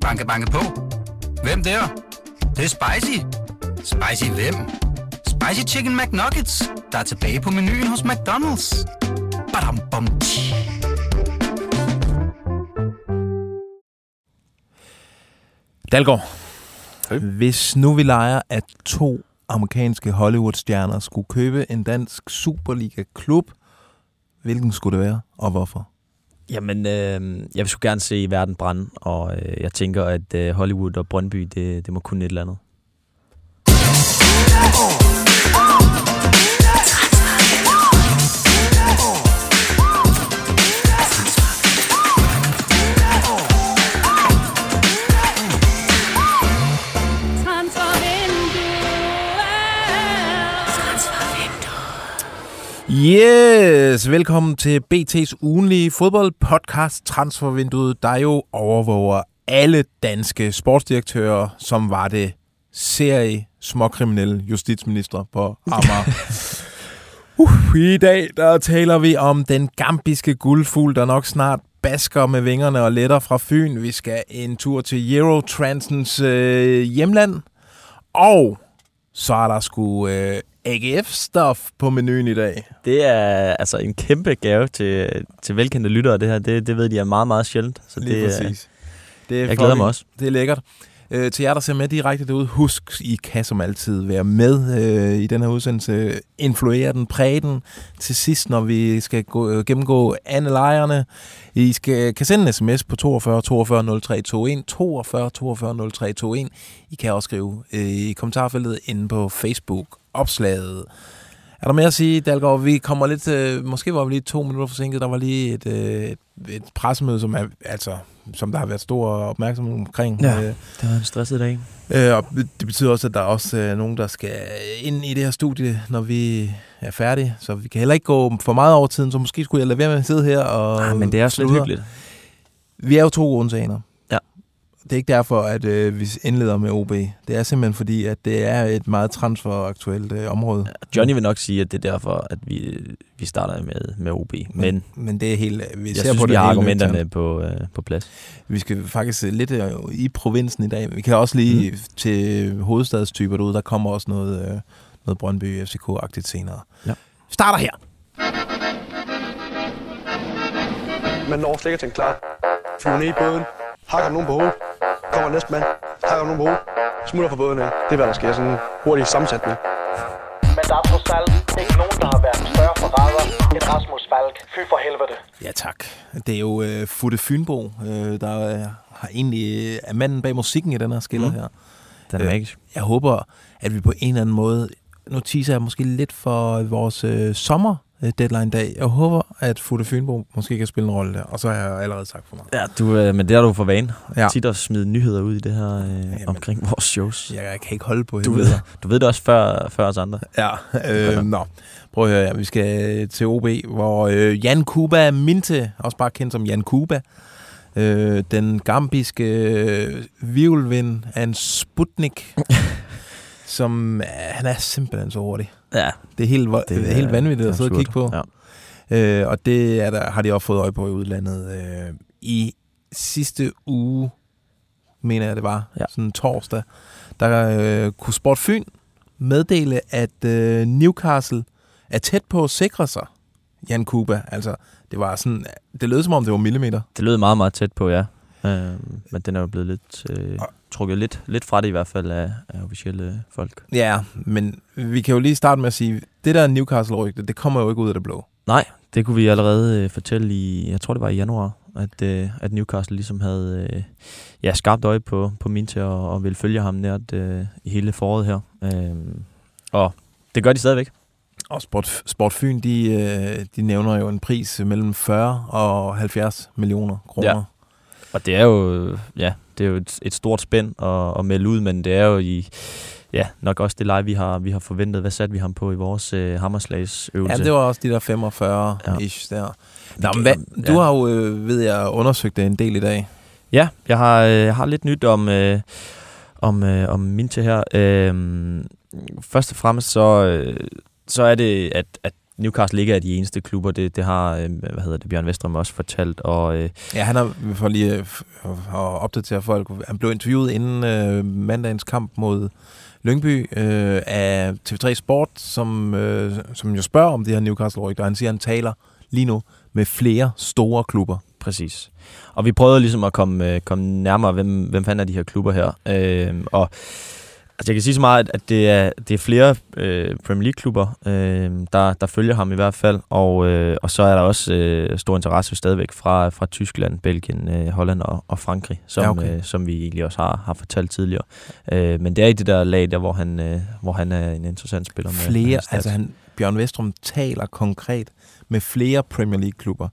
Banke, banke på. Hvem der? Det, det er spicy. Spicy hvem? Spicy Chicken McNuggets, der er tilbage på menuen hos McDonald's. Badum, bom, tji. Dalgaard, hvis nu vi leger, at to amerikanske Hollywood-stjerner skulle købe en dansk Superliga-klub, hvilken skulle det være, og hvorfor? Jamen, øh, jeg vil sgu gerne se verden brænde, og øh, jeg tænker, at øh, Hollywood og Brøndby, det, det må kunne et eller andet. Yes, velkommen til BT's ugenlige fodboldpodcast Transfervinduet, der jo overvåger alle danske sportsdirektører, som var det serie småkriminelle justitsminister på Amager. uh, I dag der taler vi om den gambiske guldfugl, der nok snart basker med vingerne og letter fra Fyn. Vi skal en tur til Eurotransens øh, hjemland. Og så er der sgu øh, AGF-stof på menuen i dag. Det er altså en kæmpe gave til, til velkendte lyttere, det her. Det, det ved de er meget, meget sjældent. Så Lige det, præcis. Det er Jeg glæder mig også. Det er lækkert. Øh, til jer, der ser med direkte derude, husk, I kan som altid være med øh, i den her udsendelse. Influere den, præge den. Til sidst, når vi skal gå, øh, gennemgå alle. I skal, kan sende en sms på 42 42 03 21. 42 42 03 21. I kan også skrive øh, i kommentarfeltet inde på Facebook-opslaget. Er der mere at sige, Dalgaard? Vi kommer lidt, øh, måske var vi lige to minutter forsinket. Der var lige et, øh, et, et pressemøde, som, er, altså, som der har været stor opmærksomhed omkring. Ja. Øh, Det var en stresset dag. øh, og det betyder også, at der er også øh, nogen, der skal ind i det her studie, når vi er færdige. Så vi kan heller ikke gå for meget over tiden, så måske skulle jeg lade være med at sidde her og Ah, men det er også lidt hyggeligt. Vi er jo to undtagener. Det er ikke derfor, at øh, vi indleder med OB. Det er simpelthen fordi, at det er et meget transferaktuelt øh, område. Johnny vil nok sige, at det er derfor, at vi, vi starter med, med OB. Men, men det er helt... Vi jeg ser synes, på vi det har argumenterne på, øh, på plads. Vi skal faktisk lidt øh, i provinsen i dag. men Vi kan også lige mm. til hovedstadstyper derude. Der kommer også noget, øh, noget Brøndby FCK-agtigt senere. Ja. Starter her. Man når slet ikke at tænke klar. Flyver ned i båden, hakker nogen på hovedet, kommer næste mand, hakker nogen på hovedet, smutter fra båden af. Det er, hvad der sker, sådan en hurtig sammensætning. Men der er trods alt ikke nogen, der har været større forræder end Rasmus Falk. Fy for helvede. Ja, tak. Det er jo øh, Futte Fynbo, øh, der øh, har egentlig øh, er manden bag musikken i den her skiller mm. her. Den er Øh, magisk. Jeg håber, at vi på en eller anden måde... Nu teaser jeg måske lidt for vores øh, sommer øh, deadline dag. Jeg håber, at Futte Fynbo måske kan spille en rolle der. Og så har jeg allerede sagt for meget. Ja, du, øh, men det er du for vane. Ja. Tit at smide nyheder ud i det her øh, omkring vores shows. Jeg, jeg kan ikke holde på Du ved, du ved det også før, før os andre. Ja, øh, nå. Prøv at høre, ja. vi skal til OB, hvor øh, Jan Kuba Minte, også bare kendt som Jan Kuba, øh, den gambiske øh, virvelvind af en Sputnik, som, øh, han er simpelthen så hurtig. Ja, Det er helt, vo- det er, helt vanvittigt at sidde og kigge på. Ja. Øh, og det er der, har de også fået øje på i udlandet. Øh, I sidste uge, mener jeg det var, ja. Ja. sådan torsdag, der øh, kunne Sport Fyn meddele, at øh, Newcastle er tæt på at sikre sig Jan Kuba. Altså, det var sådan, det lød som om, det var millimeter. Det lød meget, meget tæt på, ja. Øh, men den er jo blevet lidt, øh, trukket lidt, lidt fra det i hvert fald af, af officielle folk. Ja, men vi kan jo lige starte med at sige, det der Newcastle-rygte, det kommer jo ikke ud af det blå. Nej, det kunne vi allerede øh, fortælle i, jeg tror det var i januar, at, øh, at Newcastle ligesom havde øh, ja, skarpt øje på, på Minte og, og ville følge ham nært øh, i hele foråret her. Øh, og det gør de stadigvæk. Og Sport, Sport Fyn, de, øh, de nævner jo en pris mellem 40 og 70 millioner kroner. Ja. Og det er jo, ja, det er jo et, et stort spænd at, at melde ud, men det er jo i, ja, nok også det leje, vi har, vi har forventet. Hvad satte vi ham på i vores øh, hammerslagsøvelse? Ja, det var også de der 45-ish der. Nå, men hvad, du ja. har jo, øh, ved jeg, undersøgt det en del i dag. Ja, jeg har, øh, jeg har lidt nyt om, øh, om, øh, om Minte her. Øh, først og fremmest så, øh, så er det, at, at Newcastle ikke er de eneste klubber. Det, det har øh, hvad hedder det, Bjørn Vestrøm også fortalt. Og, øh, Ja, han har, for lige øh, at opdatere folk, han blev interviewet inden øh, mandagens kamp mod Lyngby øh, af TV3 Sport, som, øh, som jo spørger om det her Newcastle-rygter, og han siger, at han taler lige nu med flere store klubber. Præcis. Og vi prøvede ligesom at komme, komme nærmere, hvem, hvem fanden er de her klubber her. Øh, og altså jeg kan sige så meget, at- det er, det er flere øh, Premier League-klubber, øh, der, der følger ham i hvert fald. Og, øh, og så er der også øh, stor interesse stadigvæk fra, fra Tyskland, Belgien, øh, Holland og, og Frankrig, som, Ja, okay. øh, som vi egentlig også har, har fortalt tidligere. Øh, men det er i det der lag, der, hvor han, øh, hvor han er en interessant spiller. Med, med Flere, stats. altså han, Bjørn Vestrum taler konkret med flere Premier League-klubber.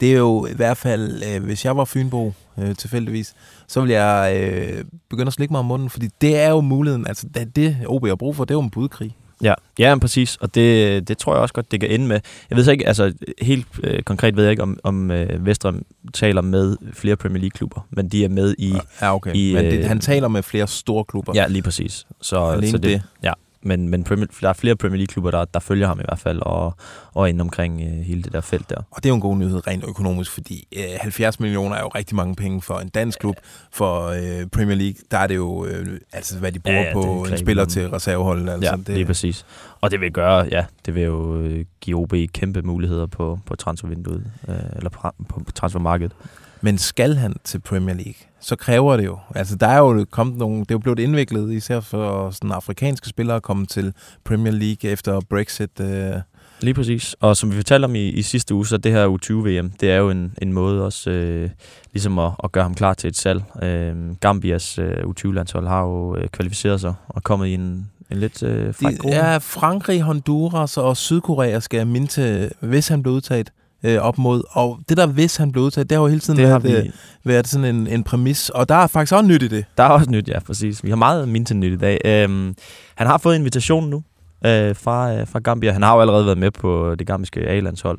Det er jo i hvert fald, øh, hvis jeg var Fynbo øh, tilfældigvis, så vil jeg øh, begynde at slikke mig om munden, fordi det er jo muligheden, altså det, det OB har brug for, det er jo en budkrig. Ja, ja men præcis, og det, det tror jeg også godt, det kan ende med. Jeg ved så ikke, altså helt øh, konkret ved jeg ikke, om, om øh, Vestrøm taler med flere Premier League-klubber, men de er med i... Ja, okay. I, Men det, øh, han taler med flere store klubber. Ja, lige præcis. Så, Alene så det. Ja, men, men Premier, der er flere Premier League-klubber, der, der følger ham i hvert fald, og, og inde omkring øh, hele det der felt der. Og det er jo en god nyhed rent økonomisk, fordi øh, 70 millioner er jo rigtig mange penge for en dansk klub. For øh, Premier League, der er det jo, øh, altså hvad de bruger Ja, ja, på en spiller til reserveholdet. Altså, ja, det... lige præcis. Og det vil gøre, ja, det vil jo øh, give OB kæmpe muligheder på, på transfervinduet, øh, eller på, på transfermarkedet. Men skal han til Premier League, så kræver det jo. Altså, der er jo kommet nogle, det er jo blevet indviklet, især for sådan afrikanske spillere at komme til Premier League efter Brexit. Øh. Lige præcis. Og som vi fortalte om i, i sidste uge, så det her U20-VM, det er jo en, en måde også øh, ligesom at, at gøre ham klar til et salg. Øh, Gambias øh, U20-landshold har jo øh, kvalificeret sig og kommet i en, en lidt øh, fræk gruppe. ja, Frankrig, Honduras og Sydkorea skal jeg minde til, hvis han bliver udtaget øh, op mod. Og det der, hvis han bliver udtaget, det har jo hele tiden det været, øh, vi, været sådan en, en præmis. Og der er faktisk også nyt i det. der er også nyt, ja, præcis. Vi har meget mindre nyt i dag. Øhm, han har fået invitation nu øh, fra, øh, fra Gambia. Han har jo allerede været med på det gambiske A-landshold.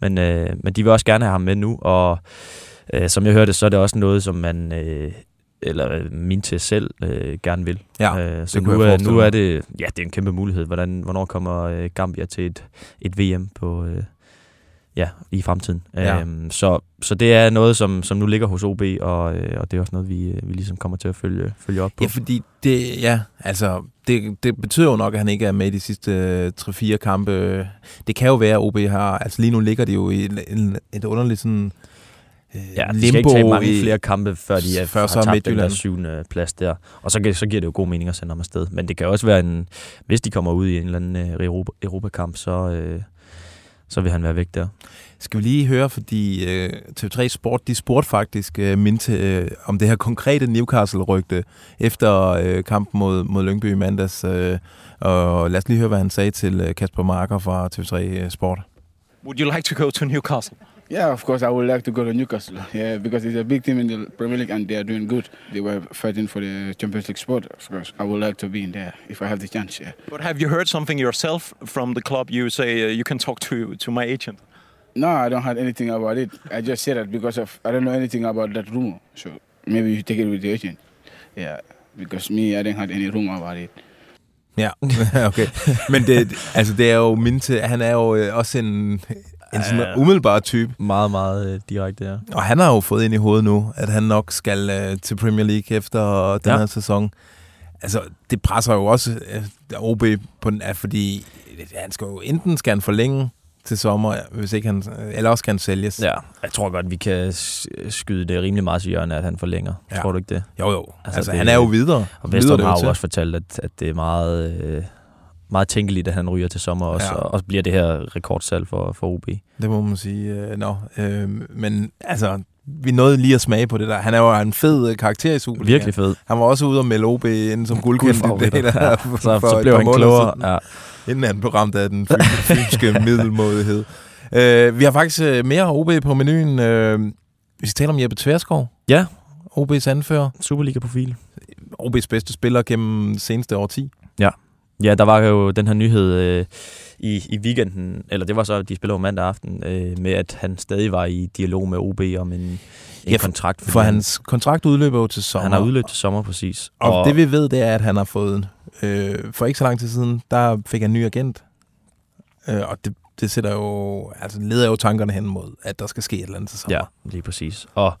Men, øh, men de vil også gerne have ham med nu, og øh, som jeg hørte, så er det også noget, som man, øh, eller øh, min til selv, øh, gerne vil. Ja, øh, så kunne nu, jeg er, nu er det, ja, det er en kæmpe mulighed. Hvordan, hvornår kommer øh, Gambia til et, et VM på, øh, ja, i fremtiden? Ja. Øhm, så, så det er noget, som, som nu ligger hos OB, og, øh, og det er også noget, vi, øh, vi ligesom kommer til at følge, følge op på. Ja, fordi det, ja, altså, det, det betyder jo nok, at han ikke er med i de sidste øh, 3-4 kampe. Det kan jo være, at OB har, altså lige nu ligger de jo i en, en, et underligt sådan øh, Ja, de skal ikke tage mange i, flere kampe, før de er, før så har tabt den Midtjylland. der syvende plads der. Og så, så giver det jo god mening at sende ham afsted. Men det kan også være, en, hvis de kommer ud i en eller anden øh, Europa, Europakamp, så, øh, så vil han være væk der. Skal vi lige høre, fordi øh, TV3 Sport, de spurgte faktisk øh, Minte øh, om det her konkrete Newcastle-rygte efter øh, kampen mod, mod Lyngby i mandags. Øh, og lad os lige høre, hvad han sagde til øh, Kasper Marker fra TV3 Sport. Would you like to go to Newcastle? Yeah, of course, I would like to go to Newcastle. Yeah, because it's a big team in the Premier League and they are doing good. They were fighting for the Champions League spot. Of course, I would like to be in there if I have the chance. Yeah. But have you heard something yourself from the club? You say uh, you can talk to to my agent. No, I don't have anything about it. I just say that because of I don't know anything about that rumor. So maybe you take it with the agent. Yeah, because me, I didn't have any rumor about it. Ja, okay. Men det, altså, det er jo Minte, han er jo øh, også en, en sådan Ja. umiddelbar type. Meget, meget øh, direkte, ja. Og han har jo fået ind i hovedet nu, at han nok skal øh, til Premier League efter den Ja. her sæson. Altså, det presser jo også øh, OB på den, fordi øh, han skal jo enten skal han forlænge til sommer, hvis ikke han, øh, eller også kan han sælges. Ja, jeg tror godt, vi kan skyde det rimelig meget til hjørne, at han forlænger. Ja. Tror du ikke det? Jo, jo. Altså, Altså, det- han er jo videre. Og det har jo også fortalt, at, at det er meget, øh, meget tænkeligt, at han ryger til sommer også, Ja. og også bliver det her rekordsalg for, for OB. Det må man sige. Øh, no. øh, men altså, vi nåede lige at smage på det der. Han er jo en fed øh, karakter i Superligaen. Virkelig fed. Han var også ude og melde OB ind som guldkandidat. Ja. for- Så, for så blev han klogere. siden. Ja. inden han blev ramt af den fyn- fynske middelmådighed. Uh, vi har faktisk uh, mere OB på menuen. Uh, vi skal tale om Jeppe Tverskov. ja, OB's anfører. Superliga-profil. OB's bedste spiller gennem seneste årti. Ja, der var jo den her nyhed øh, i, i weekenden, eller det var så, de spillede mandag aften, øh, med at han stadig var i dialog med OB om en, en Ja, ja, kontrakt. For han, hans kontrakt udløber jo til sommer. han har udløbet til sommer, præcis. Og, og det vi ved, det er, at han har fået... Øh, for ikke så lang tid siden, der fik han en ny agent. Øh, og det det sætter jo, altså leder jo tankerne hen mod, at der skal ske et eller andet til sommer. Ja, lige præcis. Og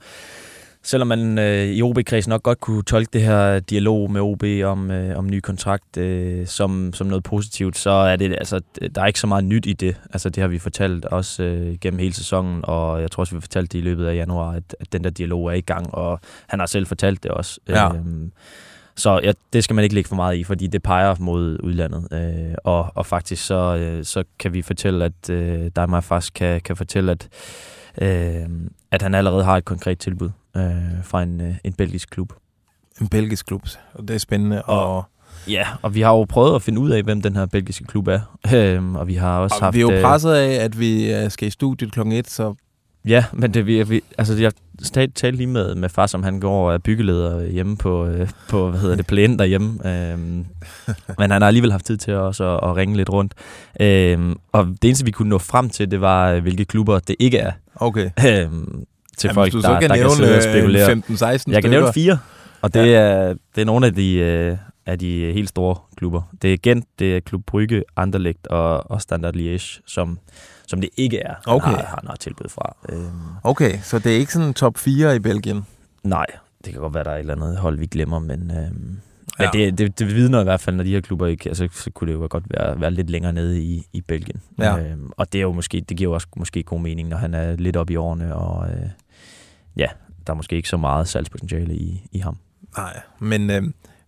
selvom man øh, i OB-kredsen nok godt kunne tolke det her dialog med OB om, øh, om ny kontrakt øh, som, som noget positivt, så er det altså, der er ikke så meget nyt i det. Altså det har vi fortalt også øh, gennem hele sæsonen, og jeg tror også, vi har fortalt det i løbet af januar, at, at den der dialog er i gang, og han har selv fortalt det også. Ja. Øhm, så ja, det skal man ikke lægge for meget i, fordi det peger mod udlandet. Øh, og, og faktisk så, øh, så kan vi fortælle, at øh, der mig faktisk kan, kan fortælle, at, øh, at han allerede har et konkret tilbud øh, fra en, øh, en belgisk klub. En belgisk klub, og det er spændende. Og, og, Ja, og vi har jo prøvet at finde ud af, hvem den her belgiske klub er. Øh, og vi har også og haft... vi er jo øh, presset af, at vi øh, skal i studiet klokken et, så Ja, men det, vi, vi, altså, jeg talte talt lige med, med far, som han går og er byggeleder hjemme på, øh, på hvad hedder det, plænen derhjemme. Øhm, men han har alligevel haft tid til også at, at ringe lidt rundt. Øhm, og det eneste, vi kunne nå frem til, det var, øh, hvilke klubber det ikke er. okay. Øhm, til Jamen, folk, du der, så kan der kan sidde og nævne spekulere. øh, 15-16 Jeg stykker. kan nævne fire, og det, er, det er nogle af de, øh, af de helt store klubber. Det er Gent, det er Klub Brygge, Anderlecht og, og Standard Liège, som, som det ikke er, han Okay. har, har noget tilbud fra. Øhm, Okay, så det er ikke sådan top 4 i Belgien. nej, det kan godt være, der er et eller andet hold, vi glemmer, men, øhm, Ja. men det, det, det vidner i hvert fald, når de her klubber ikke, altså, så kunne det jo godt være, være lidt længere nede i, i Belgien. Ja. Øhm, og det er jo måske, det giver jo også måske god mening, når han er lidt oppe i årene, og øh, ja, der er måske ikke så meget salgspotentiale i, i ham. Nej, men, øh,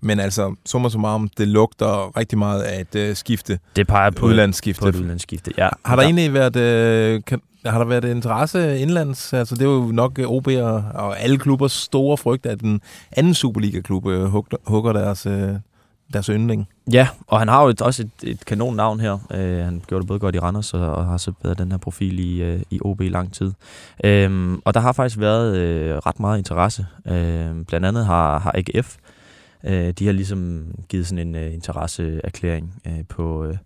men altså, summa summarum, det lugter rigtig meget af et øh, skifte, Det peger på, udlandsskifte. på et udlandsskifte. Ja. Har der egentlig været, øh, kan, har der været interesse indlands? Altså, det er jo nok øh, OB og, og alle klubbers store frygt, at den anden Superliga-klub øh, hugger, deres, øh, deres yndling. Ja, og han har jo et, også et, et kanon navn her. Uh, han gjorde det både godt i Randers og, og har så været den her profil i, uh, i OB i lang tid. Um, og der har faktisk været uh, ret meget interesse. Uh, blandt andet har, har AGF uh, de har ligesom givet sådan en uh, interesseerklæring uh, på, uh,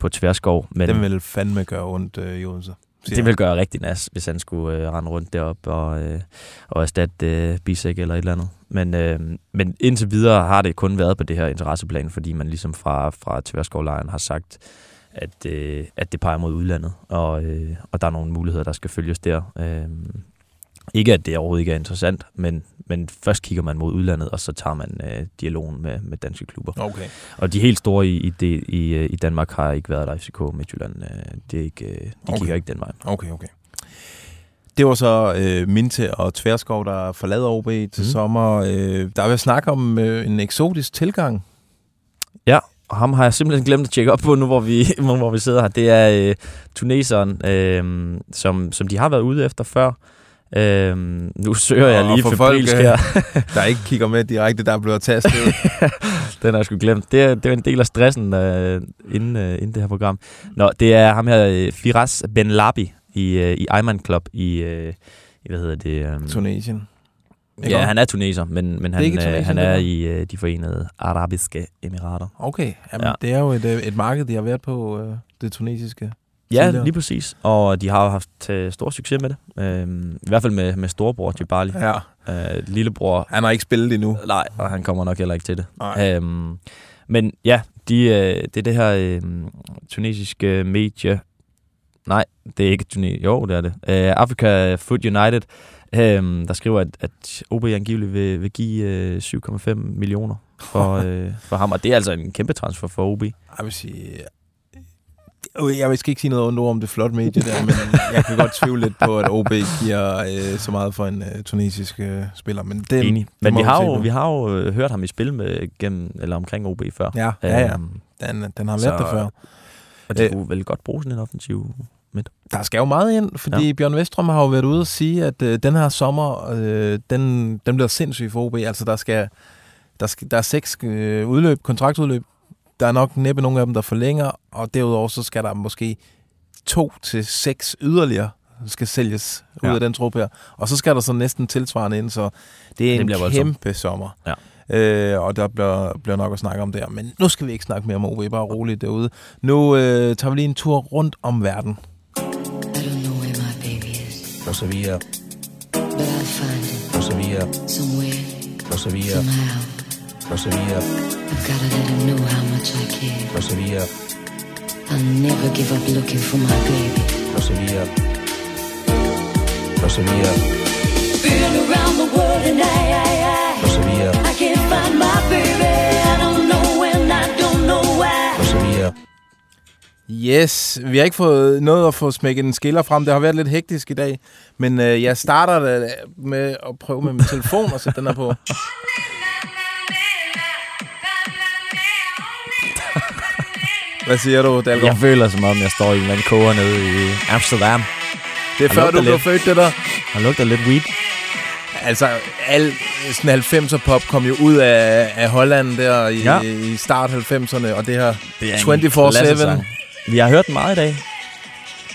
på Tverskov. Men Den vil fandme gøre ondt øh, siger det vil gøre rigtig nas, hvis han skulle uh, rende rundt derop og, uh, og erstatte uh, Bisek eller et eller andet. Men, øh, men indtil videre har det kun været på det her interesseplan, fordi man ligesom fra, fra Tverskovlejren har sagt, at, øh, at det peger mod udlandet, og, øh, og der er nogle muligheder, der skal følges der. Øh, ikke at det overhovedet ikke er interessant, men, men først kigger man mod udlandet, og så tager man øh, dialogen med, med danske klubber. Okay. Og de helt store i, i, det, i, øh, i Danmark har ikke været der FCK Midtjylland. Øh, det er ikke, øh, de Okay. kigger ikke den vej. Okay, okay. Det var så øh, Minte og Tverskov, der forlader OB til mm. sommer. Øh, der er ved snak om øh, en eksotisk tilgang. Og ham har jeg simpelthen glemt at tjekke op på nu, hvor vi, hvor vi sidder her. Det er øh, tuneseren, øh, som, som de har været ude efter før. Øh, nu søger jeg lige for folk, febrilsk øh, her. Der ikke kigger med direkte, der er blevet tastet. Den har jeg sgu glemt. Det er, det er en del af stressen øh, inden, øh, inden det her program. Nå, det er ham her, øh, Firas Ben Labi i, øh, i Ayman Club i, øh, i hvad hedder det? Øh, Tunesien. Ikke ja, han er tuneser, men, men han, ikke øh, Tunesien, han er i øh, de forenede arabiske emirater. Okay, Jamen, ja. Ja. det er jo et, øh, et marked, de har været på, øh, det tunesiske. Ja, tidligere. lige præcis. Og de har jo haft øh, stor succes med det. Øhm, I hvert fald med, med storebror Jibali. Ja. Øh, lillebror, Han har ikke spillet endnu. nej, og han kommer nok heller ikke til det. Nej. Øhm, men ja, de, øh, det er det her øh, tunesiske medie. Nej, det er ikke Tunis. Jo, det er det. Øh, Africa Foot United, øh, der skriver, at, at OB angiveligt vil, vil give øh, 7,5 millioner for, øh, for ham. Og det er altså en kæmpe transfer for OB. Jeg vil sige... Jeg skal ikke sige noget ondt om det flot medie der, men jeg kan godt tvivle lidt på, at OB giver øh, så meget for en øh, tunesisk øh, spiller. Men det, Enig. det Men vi har, jo, vi har jo hørt ham i spil med, gennem, eller omkring OB før. Ja, ja, ja. Øhm, Den, den har Så- været der før. og de Øh. kunne vel godt bruge sådan en offensiv midt. Der skal jo meget ind, fordi ja. Bjørn Vestrøm har jo været ude og sige, at øh, den her sommer, øh, den, den bliver sindssyg for OB. Altså, der skal, der, skal, der er seks øh, udløb, kontraktudløb. Der er nok næppe nogle af dem, der forlænger, og derudover så skal der måske to til seks yderligere skal sælges ja. ud Ja. af den trup her. Og så skal der så næsten tilsvarende ind, så det er Det en kæmpe sommer. Ja. Øh, og der bliver, bliver nok at snakke om der. Men nu skal vi ikke snakke mere om OB, bare roligt derude. Nu øh, tager vi lige en tur rundt om verden. I don't know where my baby is, Lo sabía, sabía, I've gotta let him know how much I care. lo sabía, I'll never give up looking for my baby. Lo sabía. Lo sabía. Been around the world and I, I, I, Lo sabía. I can't find my baby. I don't know when, I don't know why. Yes, vi har ikke fået noget at få smækket en skiller frem. Det har været lidt hektisk i dag. Men øh, jeg starter det med at prøve med min telefon og sætte den her på. Hvad siger du, Dalgaard? Jeg føler som om, jeg står i en eller anden koger nede i Amsterdam. Det er Han før du blev lidt. født, det der. Han lugter lidt weed. Altså, al sådan 90'er pop kom jo ud af, af Holland der i, Ja. i start 90'erne, og det her Det er en 24-7. klassesang. Vi har hørt den meget i dag.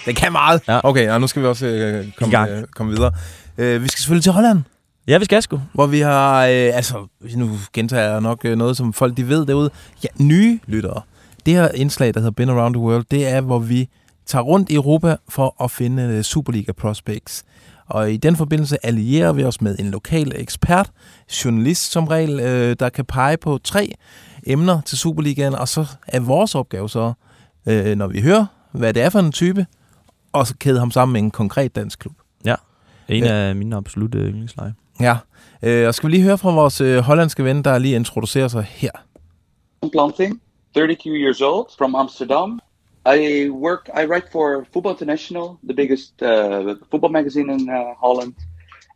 Det kan meget. Ja. Okay, og nu skal vi også øh, komme, øh, komme videre. Øh, vi skal selvfølgelig til Holland, Ja, vi skal sgu. hvor vi har, øh, altså, nu gentager jeg nok øh, noget, som folk de ved derude. Ja, nye lyttere. Det her indslag, der hedder Been Around the World, det er, hvor vi tager rundt i Europa for at finde øh, Superliga prospects. Og i den forbindelse allierer vi os med en lokal ekspert, journalist som regel, øh, der kan pege på tre emner til Superligaen, og så er vores opgave så, øh, når vi hører, hvad det er for en type, og så kæde ham sammen med en konkret dansk klub. En Ja. af mine absolutte yndlingsleje. Ja, øh, og skal vi lige høre fra vores øh, hollandske ven, der lige introducerer sig her. Planting, 32 years old, from Amsterdam. I work, I write for Football International, the biggest uh, football magazine in uh, Holland.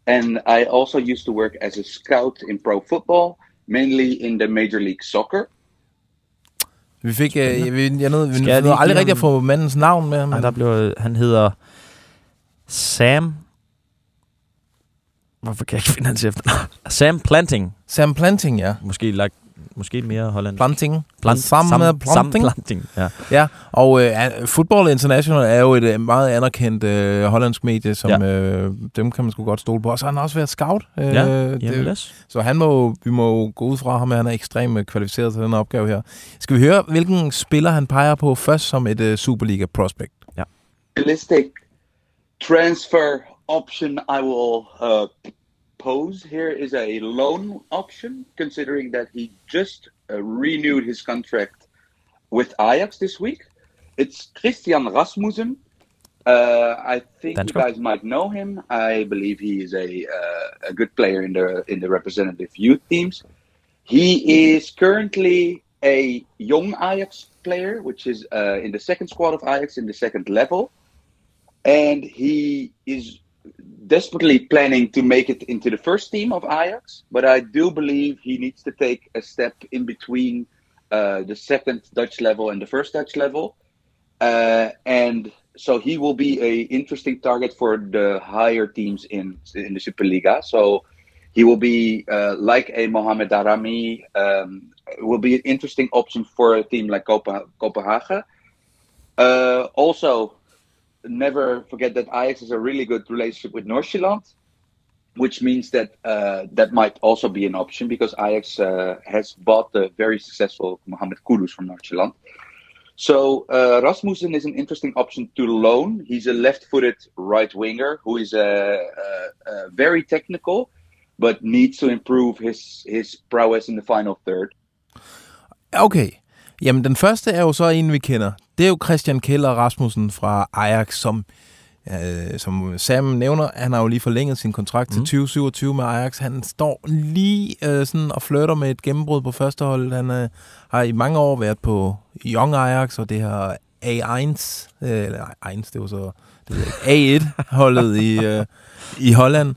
And I also used to work as a scout in pro football, mainly in the Major League Soccer. Vi fik, øh, jeg, vi, jeg nåede, vi Skal jeg nåede aldrig rigtig at få mandens navn med. Men, der blev, han hedder Sam... Hvorfor kan jeg ikke finde hans efternavn? Sam Planting. Sam Planting, ja. Måske, lagt, måske mere hollandsk. Planting. Plant, Sam, Sam, Planting. Sam Planting. Ja. Ja, og øh, Football International er jo et øh, meget anerkendt øh, hollandsk medie, som Ja. øh, dem kan man sgu godt stole på. Og så har han også været scout. Øh, Ja, det-. Så han må, vi må jo gå ud fra ham, at han er ekstremt øh, kvalificeret til den opgave her. Skal vi høre, hvilken spiller han peger på først som et øh, Superliga prospect? Realistic transfer option I will uh, pose here is a loan option, considering that he just uh, renewed his contract with Ajax this week. It's Christian Rasmussen. Uh, I think you guys might know him. I believe he is a uh, a good player in the in the representative youth teams. He is currently a young Ajax player, which is uh, in the second squad of Ajax in the second level, and he is desperately planning to make it into the first team of Ajax. But I do believe he needs to take a step in between uh, the second Dutch level and the first Dutch level, uh, and so he will be a interesting target for the higher teams in in the Superliga. So he will be uh, like a Mohamed Darami. Um, will be an interesting option for a team like Copenhagen. Uh, also, never forget that Ajax has a really good relationship with Nordsjælland, which means that uh, that might also be an option because Ajax uh, has bought the very successful Mohamed Kudus from Nordsjælland. So uh, Rasmussen is an interesting option to loan. He's a left-footed right winger who is uh, uh, uh, very technical, but needs to improve his his prowess in the final third. Okay. Jamen, den første er jo så en, vi kender. Det er jo Christian Keller Rasmussen fra Ajax, som, øh, som Sam nævner, han har jo lige forlænget sin kontrakt til Mhm. 2027 med Ajax. Han står lige øh, sådan og flytter med et gennembrud på første hold. Han øh, har i mange år været på Young Ajax, og det her A1, øh, eller nej, 1, det var så det ved jeg ikke, A1-holdet i, øh, i Holland.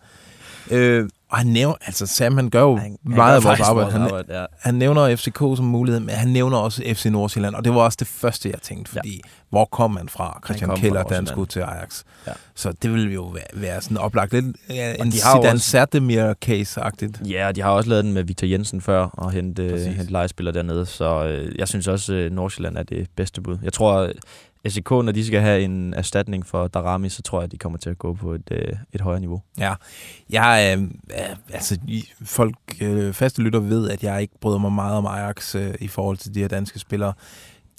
Øh, og han nævner, altså Sam, han gør jo Han- han meget gør af vores arbejde. Han, arbejde, ja. han nævner FCK som mulighed, men han nævner også FC Nordsjælland, og det var også det første, jeg tænkte, fordi ja. hvor kom man fra, Christian Keller, da han skulle til Ajax? Ja. Så det ville jo være, være sådan oplagt lidt ja, en har jo Zidane også- Sertemir-case-agtigt. Ja, og de har også lavet den med Victor Jensen før, og hente, hente legespillere dernede, så øh, jeg synes også, øh, Nordsjælland er det bedste bud. Jeg tror, øh, SEK, når de skal have en erstatning for Darami, så tror jeg, de kommer til at gå på et, øh, et højere niveau. Ja, jeg, øh, øh, altså, folk, øh, faste lytter ved, at jeg ikke bryder mig meget om Ajax øh, i forhold til de her danske spillere.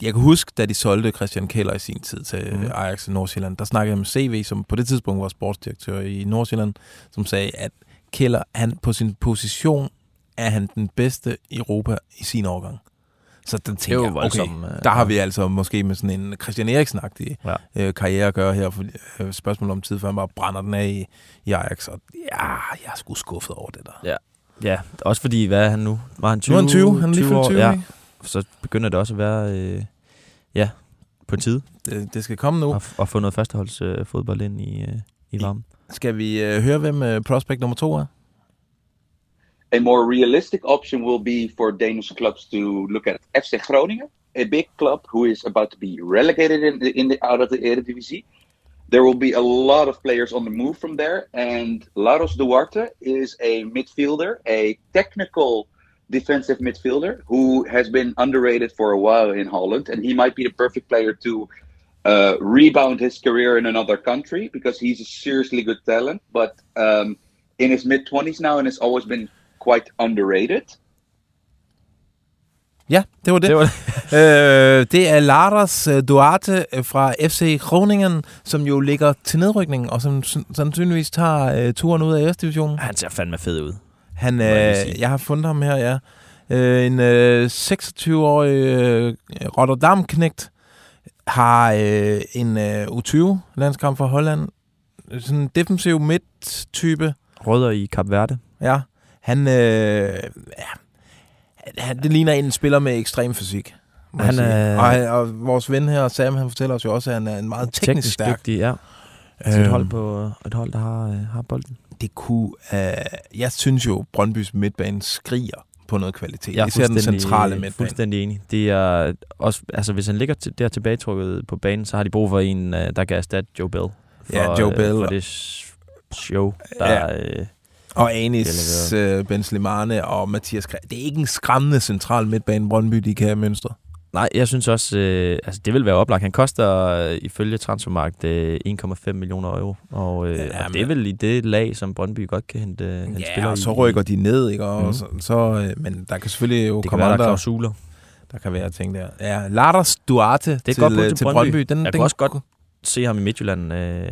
Jeg kan huske, da de solgte Christian Keller i sin tid til mm. Ajax i Nordsjælland, der snakkede jeg med CV, som på det tidspunkt var sportsdirektør i Nordsjælland, som sagde, at Keller, han på sin position, er han den bedste i Europa i sin årgang. Så den Det er tænker jo jeg, okay, øh, der har vi altså måske med sådan en Christian Eriksen-agtig Ja. øh, karriere at gøre her. For, øh, spørgsmål om tid, før han bare brænder den af i, i Ajax. Og ja, jeg er sgu skuffet over det der. Ja. Ja, også fordi, hvad er han nu? Var han 20? Nu er han 20, han er lige fyldt år? 20, ja. ikke? Så begynder det også at være, øh, ja, på tide Det, det skal komme nu. at, at få noget førsteholds øh, fodbold ind i, øh, i varmen. Skal vi øh, høre, hvem øh, prospect nummer to er? A more realistic option will be for Danish clubs to look at FC Groningen, a big club who is about to be relegated in the, in the, out of the Eredivisie. There will be a lot of players on the move from there, and Laros Duarte is a midfielder, a technical defensive midfielder who has been underrated for a while in Holland, and he might be the perfect player to uh, rebound his career in another country because he's a seriously good talent, but um, in his mid 20s now and has always been quite underrated. Ja, det var det. Det var øh, det er Lars øh, Duarte øh, fra FC Groningen, som jo ligger til nedrykning, og som san- sandsynligvis tager øh, turen ud af Æresdivisionen. Han ser fandme fed ud. Han, jeg øh, sige. jeg har fundet ham her, ja. Øh, en øh, 26-årig øh, Rotterdam-knægt har øh, en øh, U20-landskamp for Holland. Sådan en defensiv midt-type. Rødder i Kap Verde. Ja, han, øh, ja, han, det ligner en spiller med ekstrem fysik. Han er- og, og vores ven her, Sam, han fortæller os jo også, at han er en meget teknisk, teknisk stærk. dygtig, ja. Et Øhm, hold, på, et hold, der har, øh, har bolden. Det kunne, øh, jeg synes jo, Brøndbys midtbane skriger på noget kvalitet. Jeg er Især den centrale midtbane. Fuldstændig enig. Det er også, altså, hvis han ligger til, der tilbagetrukket på banen, så har de brug for en, øh, der kan erstatte Joe Bell. For, Ja, Joe øh, Bell. For det sh- show, der ja. øh, Og Anis, øh, Ben Slimane og Mathias Kra- Det er ikke en skræmmende central midtbane, Brøndby, de kan mønstre. Nej, jeg synes også, øh, altså det vil være oplagt. Han koster øh, ifølge transfermarkt øh, 1,5 millioner euro, og, øh, Ja, og men- det er vel i det lag, som Brøndby godt kan hente, øh, hente Ja, spillere og så i. rykker de ned, ikke? Og Mhm. så, så, øh, men der kan selvfølgelig jo Det kan komme være, der er andre... klausuler. Der kan være ting der. Ja, Lars Duarte Det er til, godt øh, til til Brøndby. Brøndby. Den, Jeg den, kunne også godt se ham i Midtjylland, øh,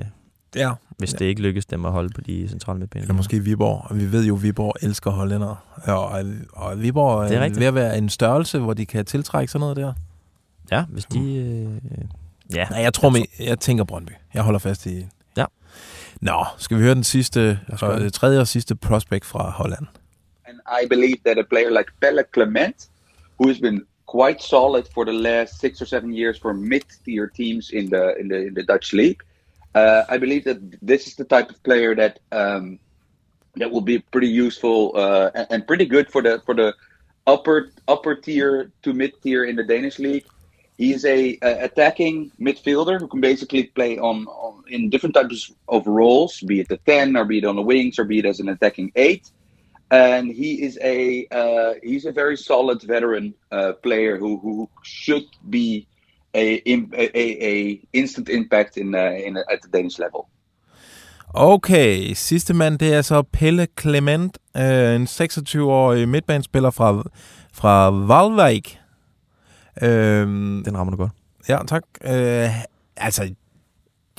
Ja. hvis det ikke lykkes dem at holde på de centrale midtbaner. Eller måske Viborg. Og vi ved jo, at Viborg elsker hollændere. Og, og Viborg Det er er ved at være en størrelse, hvor de kan tiltrække sådan noget der. Ja, hvis de... Øh, ja, Nej, jeg tror, jeg, jeg tænker Brøndby. Jeg holder fast i... Ja. Nå, skal vi høre den sidste, tredje og sidste prospect fra Holland? And I believe that a player like Pelle Clement, who has been quite solid for the last six or seven years for mid-tier teams in the in the in the Dutch league, uh, I believe that this is the type of player that um, that will be pretty useful uh, and, and pretty good for the for the upper upper tier to mid tier in the Danish league. He's a, a attacking midfielder who can basically play on, on in different types of roles, be it the ten, or be it on the wings, or be it as an attacking eight and he is a uh, he's a very solid veteran uh, player who who should be a a, a, a instant impact in uh, in at the Danish level. Okay, sidste mand, det er så Pelle Clement, øh, en 26-årig midtbanespiller fra, fra Valvik. Øhm, Den rammer du godt. ja, tak. Øh, altså,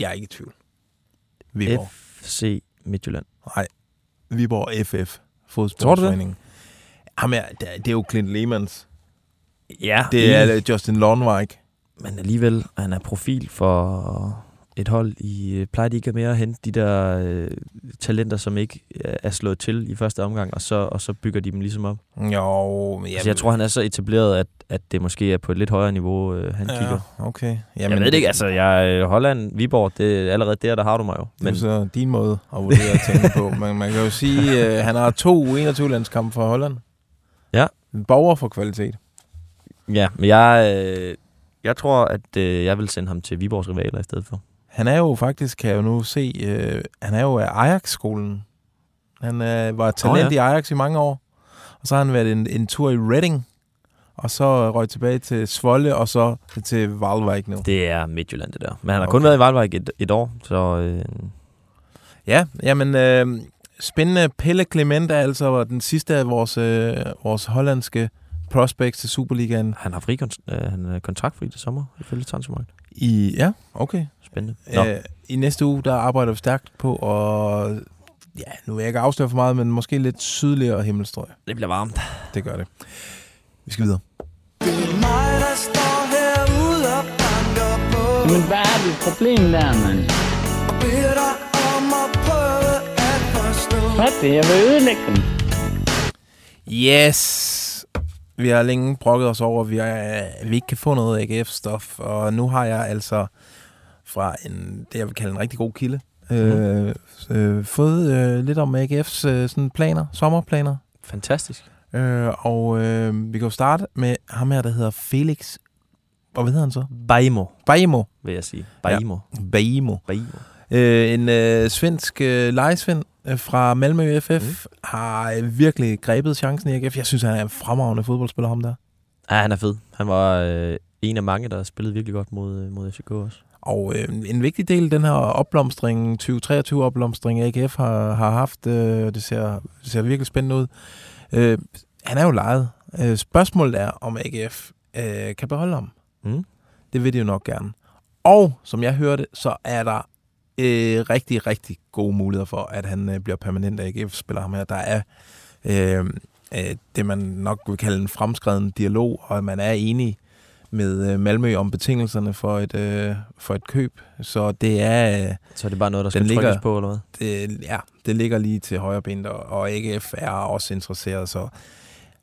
jeg er ikke i tvivl. Viborg. FC Midtjylland. Nej, Viborg FF. Tror du det? Fodboldforeningen. Jamen, ja, det, er- det jo Clint Lehmans. Ja, Det er øh, Justin Lundvik. Men alligevel, han er profil for et hold. I øh, plejer de ikke mere at hente de der øh, talenter, som ikke øh, er slået til i første omgang, og så, og så bygger de dem ligesom op. Jo, men Jamen, altså, jeg tror, han er så etableret, at, at det måske er på et lidt højere niveau, øh, han ja. kigger. okay. Jamen, jeg ved det ikke, altså, jeg, øh, Holland, Viborg, det er allerede der, der har du mig jo. Men det er så din måde at vurdere tingene på. Men man kan jo sige, at han har to 21-landskampe for Holland. Ja. Borger for kvalitet. ja, men jeg, øh, jeg tror, at øh, jeg vil sende ham til Viborgs rivaler i stedet for. Han er jo faktisk, kan jeg jo nu se, øh, han er jo af Ajax-skolen. Han øh, var talent Nå, i Ajax i mange år. Og så har han været en, en tur i Reading. Og så røg tilbage til Svolle, og så til Valvik nu. Det er Midtjylland, det der. Men han har Okay. kun været i Valvik et, et år, så øh, Ja, jamen øh, spændende. Pelle Clement er altså den sidste af vores, øh, vores hollandske prospects til Superligaen. han har fri kont- øh, han er kontraktfri til sommer, ifølge transfermarkt. I, ja, okay. Spændende. Nå, Øh, I næste uge, der arbejder vi stærkt på, og ja, nu vil jeg ikke afsløre for meget, men måske lidt sydligere himmelstrøg. det bliver varmt. Det gør det. Vi skal videre. Mig, der står herude og banker på Men hvad er dit problem der, mand? At at Hvad det? Jeg vil ødelægge dem. Yes! Vi har længe brokket os over, at vi, er, vi ikke kan få noget AGF-stof, og nu har jeg altså fra en, det, jeg vil kalde en rigtig god kilde, øh, øh, fået øh, lidt om AGF's øh, sådan planer, sommerplaner. Fantastisk. Øh, og øh, vi kan jo starte med ham her, der hedder Felix. Hvad hedder han så? Baimo, Baimo. vil jeg sige. Baimo. Baimo. Baimo. Øh, en øh, svensk øh, lejesvend fra Malmø FF mm. har øh, virkelig grebet chancen i AGF. Jeg synes, han er en fremragende fodboldspiller, ham der. Ja, han er fed. Han var øh, en af mange, der spillede virkelig godt mod, øh, mod FCK også. Og øh, en vigtig del af den her opblomstring, 2023-opblomstring, AGF har, har haft, øh, det, ser, det ser virkelig spændende ud. Øh, han er jo lejet. Øh, spørgsmålet er, om AGF øh, kan beholde ham. Mm. Det vil de jo nok gerne. Og som jeg hørte, så er der øh, rigtig, rigtig gode muligheder for, at han øh, bliver permanent AGF-spiller ham her. Der er øh, øh, det, man nok vil kalde en fremskreden dialog, og man er enig med øh, Malmø om betingelserne for et, øh, for et køb. Så det er... Øh, Så er det bare noget, der skal ligger- trykkes på, eller hvad? det, ja, det ligger lige til højre ben, og, og AGF er også interesseret, så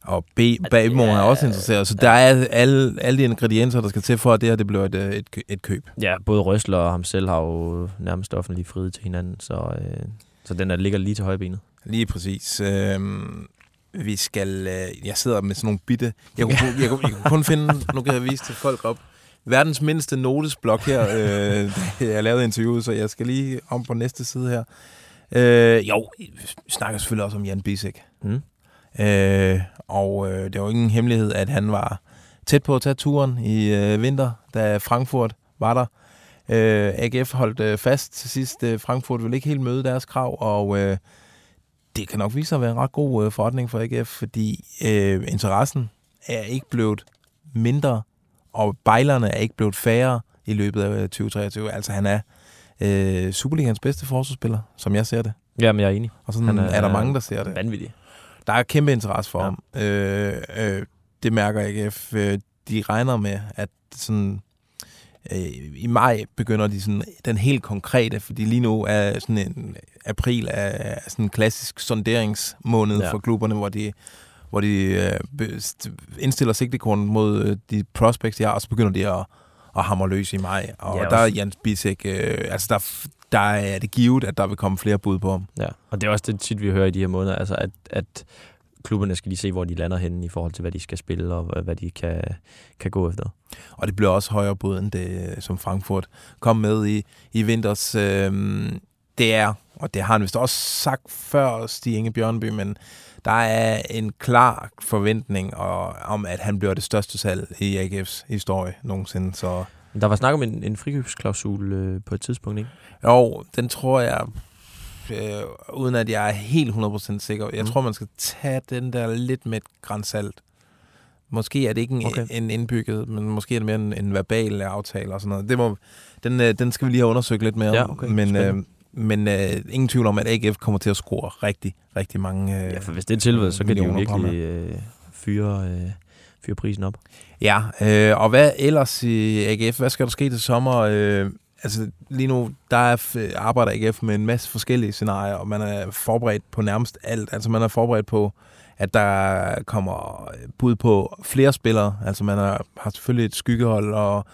og B, Babimo er også interesseret, så der er alle, alle de ingredienser, der skal til for, at det her det bliver et, øh, et, et køb. Ja, både Røsler og ham selv har jo nærmest offentligt friet til hinanden, så, øh, så den der ligger lige til højbenet. Lige præcis. Øhm, vi skal... Øh, jeg sidder med sådan nogle bitte... Jeg kunne, jeg, jeg, jeg kunne kun finde... Nu kan jeg vise til folk op. Verdens mindste notesblok her. Øh, jeg lavede interviewet, så jeg skal lige om på næste side her. Øh, jo, vi snakker selvfølgelig også om Jan Bisek. Mm. Øh, og øh, det var ingen hemmelighed, at han var tæt på at tage turen i øh, vinter, da Frankfurt var der. Øh, AGF holdt øh, fast til sidst. Øh, Frankfurt ville ikke helt møde deres krav, og øh, det kan nok vise sig at være en ret god øh, forretning for AGF, fordi øh, interessen er ikke blevet mindre, og bejlerne er ikke blevet færre i løbet af øh, 2023. Altså han er øh, Superligans bedste forsvarsspiller, som jeg ser det. Ja, men jeg er enig. Og sådan Han er, er- er der mange, der ser det. Vanvittig. Der er kæmpe interesse for Ja. ham. Øh, øh, det mærker AGF. Øh, de regner med, at sådan, øh, i maj begynder de sådan, den helt konkrete, fordi lige nu er sådan en april er, sådan en klassisk sonderingsmåned Ja. for klubberne, hvor de hvor de øh, indstiller sigtekornet mod øh, de prospects, de har, og så begynder de at, at hamre løs i maj. Og Ja, der er Jens Bisek, øh, altså der, der er det givet, at der vil komme flere bud på ham. Ja, og det er også det tit, vi hører i de her måneder, altså at, at klubberne skal lige se, hvor de lander henne i forhold til, hvad de skal spille, og hvad- de kan, kan gå efter. Og det bliver også højere bud, end det, som Frankfurt kom med i, i vinters. Øhm, det er, og det har han vist også sagt før, Stig Inge Bjørnby, men der er en klar forventning og, om, at han bliver det største salg i AGF's historie nogensinde. Så Der var snak om en, en frikøbsklausul øh, på et tidspunkt, ikke? jo, den tror jeg, øh, uden at jeg er helt 100% sikker, jeg Mm. tror, man skal tage den der lidt med et grænsalt. Måske er det ikke en, Okay. en indbygget, men måske er det mere en, en verbal aftale og sådan noget. Det må, den, øh, den skal vi lige have undersøgt lidt mere. Ja, okay. Men, øh, men øh, ingen tvivl om, at AGF kommer til at score rigtig, rigtig mange øh, Ja, for hvis det er tilfældet, så kan de jo virkelig øh, fyre, øh, fyre prisen op. Ja, øh, og hvad ellers i AGF? Hvad skal der ske til sommer? Øh, altså lige nu, der er arbejder AGF med en masse forskellige scenarier, og man er forberedt på nærmest alt. Altså man er forberedt på, at der kommer bud på flere spillere. Altså man er, har selvfølgelig et skyggehold, og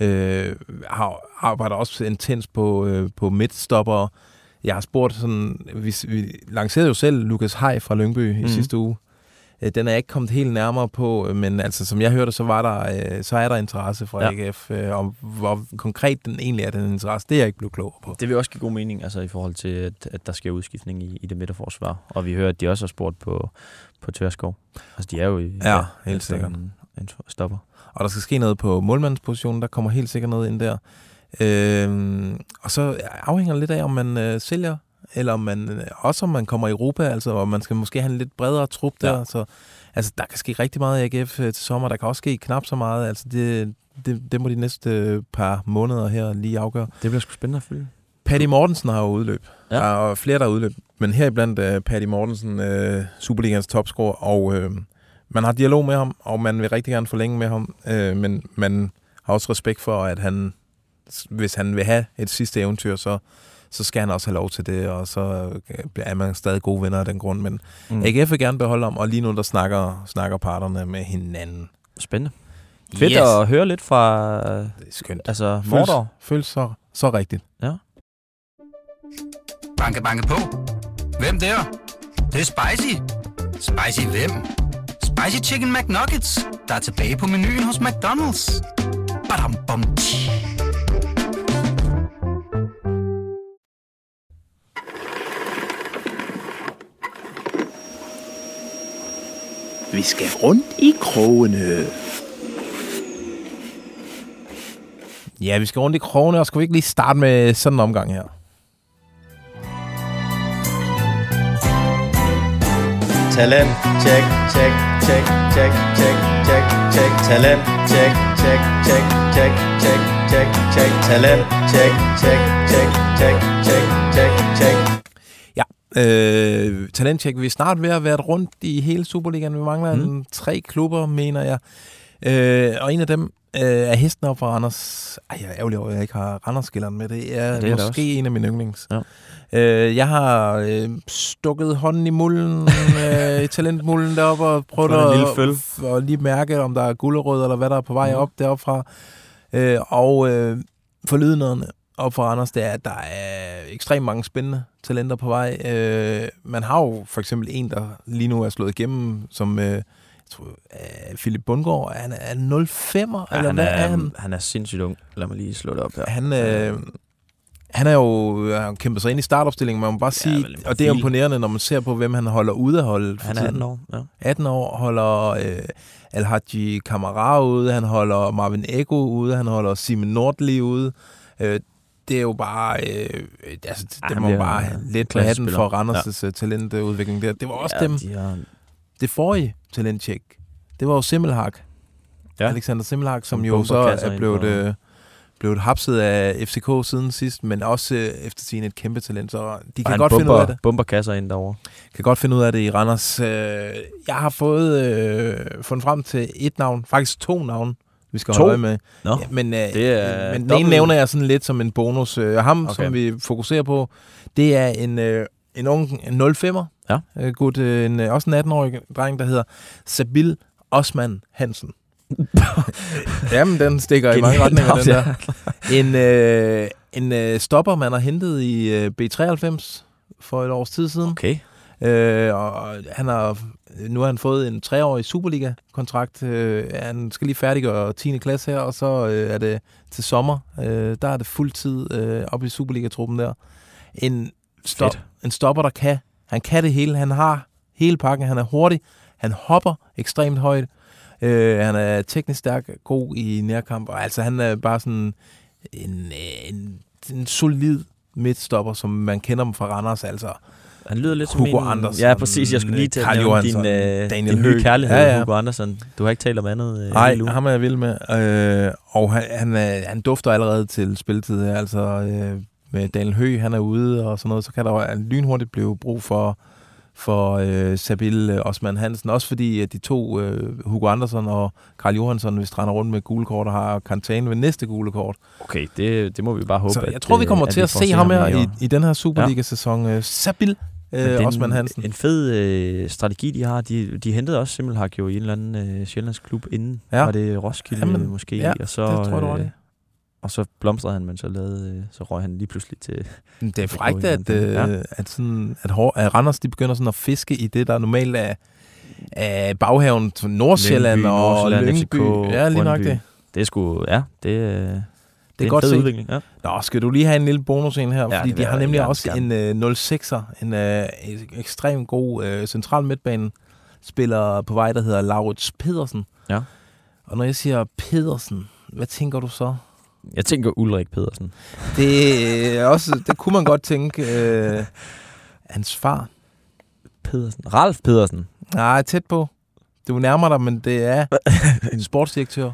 øh, har, arbejder også intens på, øh, på midtstopper. Jeg har spurgt sådan, vi, vi lancerede jo selv Lukas Hej fra Lyngby i Mhm. sidste uge. Øh, Den er jeg ikke kommet helt nærmere på, øh, men altså, som jeg hørte, så, var der, øh, så er der interesse fra Ja. AGF. Øh, om hvor konkret den egentlig er, den interesse, det er jeg ikke blevet klogere på. Det vil også give god mening, altså i forhold til, at, at der sker udskiftning i, i det midterforsvar. Og vi hører, at de også har spurgt på, på Tørskov. Altså de er jo i, Ja, helt efter sikkert. En, en stopper. Og der skal ske noget på målmandspositionen, der kommer helt sikkert noget ind der. Øh, og så afhænger det lidt af, om man øh, sælger, eller om man, øh, også om man kommer i Europa, altså og man skal måske have en lidt bredere trup der. Ja. Så, altså, der kan ske rigtig meget i AGF øh, til sommer, der kan også ske knap så meget. Altså, det, det, det må de næste øh, par måneder her lige afgøre. Det bliver sgu spændende at følge. Patty Mortensen har jo udløb. Ja. Der er flere, der har udløb. Men her iblandt uh, Patty Mortensen, uh, Superligans topscorer, og uh, man har dialog med ham, og man vil rigtig gerne forlænge med ham, øh, men man har også respekt for, at han, hvis han vil have et sidste eventyr, så, så skal han også have lov til det, og så øh, er man stadig gode venner af den grund. Men Mm. AGF vil gerne beholde ham, og lige nu der snakker, snakker parterne med hinanden. Spændende. Fedt Yes. at høre lidt fra Det er skønt. altså, Føles, Mordor. føles så, så rigtigt. Banke, banke på. Hvem der? Det, det er spicy. Spicy hvem? Spicy Chicken McNuggets, der er tilbage på menuen hos McDonald's. Badum, bom, tji. Vi skal rundt i krogene. Ja, vi skal rundt i krogene, og skal vi ikke lige starte med sådan en omgang her? Talent, check, check, check, check, check, check, check. Talent, check, check, check, check, check, check, check. Talent, check, check, check, check, check, check, check. Øh, talentcheck. Vi er snart ved at være rundt i hele Superligaen. Vi mangler Mm. mm. tre klubber, mener jeg. Øh, og en af dem øh, er hesten op fra Randers. Ej, jeg er ærgerlig over, at jeg ikke har Randers-skilleren med. Det er, Ja, det er er det måske en af mine yndlings. Ja. Øh, jeg har øh, stukket hånden i mulden, øh, i talentmulden deroppe, og prøvet en at, f- at lige mærke, om der er gulerød, eller hvad der er på vej Mhm. op deroppe fra. Øh, og øh, forlydenderne op for Randers, det er, at der er ekstremt mange spændende talenter på vej. Øh, man har jo for eksempel en, der lige nu er slået igennem, som øh, jeg tror, øh, Philip Bundgaard. Han er 05'er, Ja, eller han, hvad er, er han? han er sindssygt ung. Lad mig lige slå det op her. Han, øh, han er jo han har kæmpet sig ind i startopstillingen, man må bare sige, en og det er imponerende, når man ser på, hvem han holder ude af holdet. for Han er tiden. 18 år. Ja. 18 år, holder øh, Alhaji Kamara ude, han holder Marvin Ego ude, han holder Simon Nordli ude. Øh, det er jo bare, øh, altså, det, det må bare lidt på hatten for Randers' ja. talentudvikling der. Det var også ja, dem, De har, det forrige talentcheck. Det var jo Simmelhag. Ja. Alexander Simmelhag, som Som jo så er blevet, øh, blevet hapset af FCK siden sidst, men også øh, efter sin et kæmpe talent, så de kan godt bomber, finde ud af det. bomber kasser ind derovre. Kan godt finde ud af det i Randers. Øh, jeg har fået øh, fundet frem til et navn, faktisk to navne, vi skal To? holde med. Ja, men øh, det er men den ene nævner jeg sådan lidt som en bonus. Øh, ham, Okay. som vi fokuserer på, det er en, øh, en ung en 05'er. Ja. Øh, gut, øh, en, øh, også en 18-årig dreng, der hedder Sabil Osman Hansen. Jamen, den stikker i mange retninger, den der. En, øh, en øh, stopper, man har hentet i øh, B93 for et års tid siden. Okay. Øh, og han har, nu har han fået en treårig Superliga-kontrakt. Øh, han skal lige færdiggøre 10. klasse her, og så øh, er det til sommer. Øh, der er det fuldtid øh, op i Superliga-truppen der. En, stop, Fedt. en stopper, der kan. Han kan det hele. Han har hele pakken. Han er hurtig. Han hopper ekstremt højt. Øh, han er teknisk stærk, god i nærkamp. Og altså, han er bare sådan en, øh, en, en solid midtstopper, som man kender dem fra Randers. Altså, Han lyder lidt Hugo som en... Andersen, Ja, præcis. Jeg skulle lige til at nævne din, øh, Daniel din nye kærlighed, Ja, ja. Hugo Andersen. Du har ikke talt om andet øh, Nej, ham er jeg vild med. Øh, og han, han, er, han dufter allerede til spilletid. Altså, øh, med Daniel Høgh, han er ude og sådan noget, så kan der lynhurtigt blive brug for, for øh, Sabil øh, Osman Hansen. Også fordi at de to, øh, Hugo Andersen og Karl Johansson, hvis render rundt med gule kort og har karantæne ved næste gule kort. Okay, det, det må vi bare håbe. Så at, jeg tror, vi øh, kommer til vi at får se ham her i i, den her Superliga-sæson. Øh, Sabil det øh, Osman en, Hansen. en fed øh, strategi, de har. De, de hentede også Simmelhag jo i en eller anden øh, sjællandsk klub inden. Ja. Var det Roskilde Jamen, måske? ja, og så, det tror jeg, øh, ret i. Og så blomstrede han, men så, lavede, øh, så røg han lige pludselig til... Det er frækt, at, øh, Ja. ja. at, sådan, at, hår, at Randers de begynder sådan at fiske i det, der normalt er, er baghaven til Nordsjælland Lyngby, og Nordsjælland, Lyngby. FCK, ja, lige nok det. Det er sgu... Ja, det, øh, det, Det er er godt fed set. udvikling. Ja. Nå, skal du lige have en lille bonus ind her, Ja, fordi de har nemlig gerne, også en øh, 06'er, en øh, ekstremt god øh, central midtbane spiller på vej, der hedder Laurits Pedersen. Ja. Og når jeg siger Pedersen, hvad tænker du så? Jeg tænker Ulrik Pedersen. Det, er også, det kunne man godt tænke. Øh, hans far. Pedersen. Ralf Pedersen. Nej, tæt på. Du nærmer dig, men det er en sportsdirektør.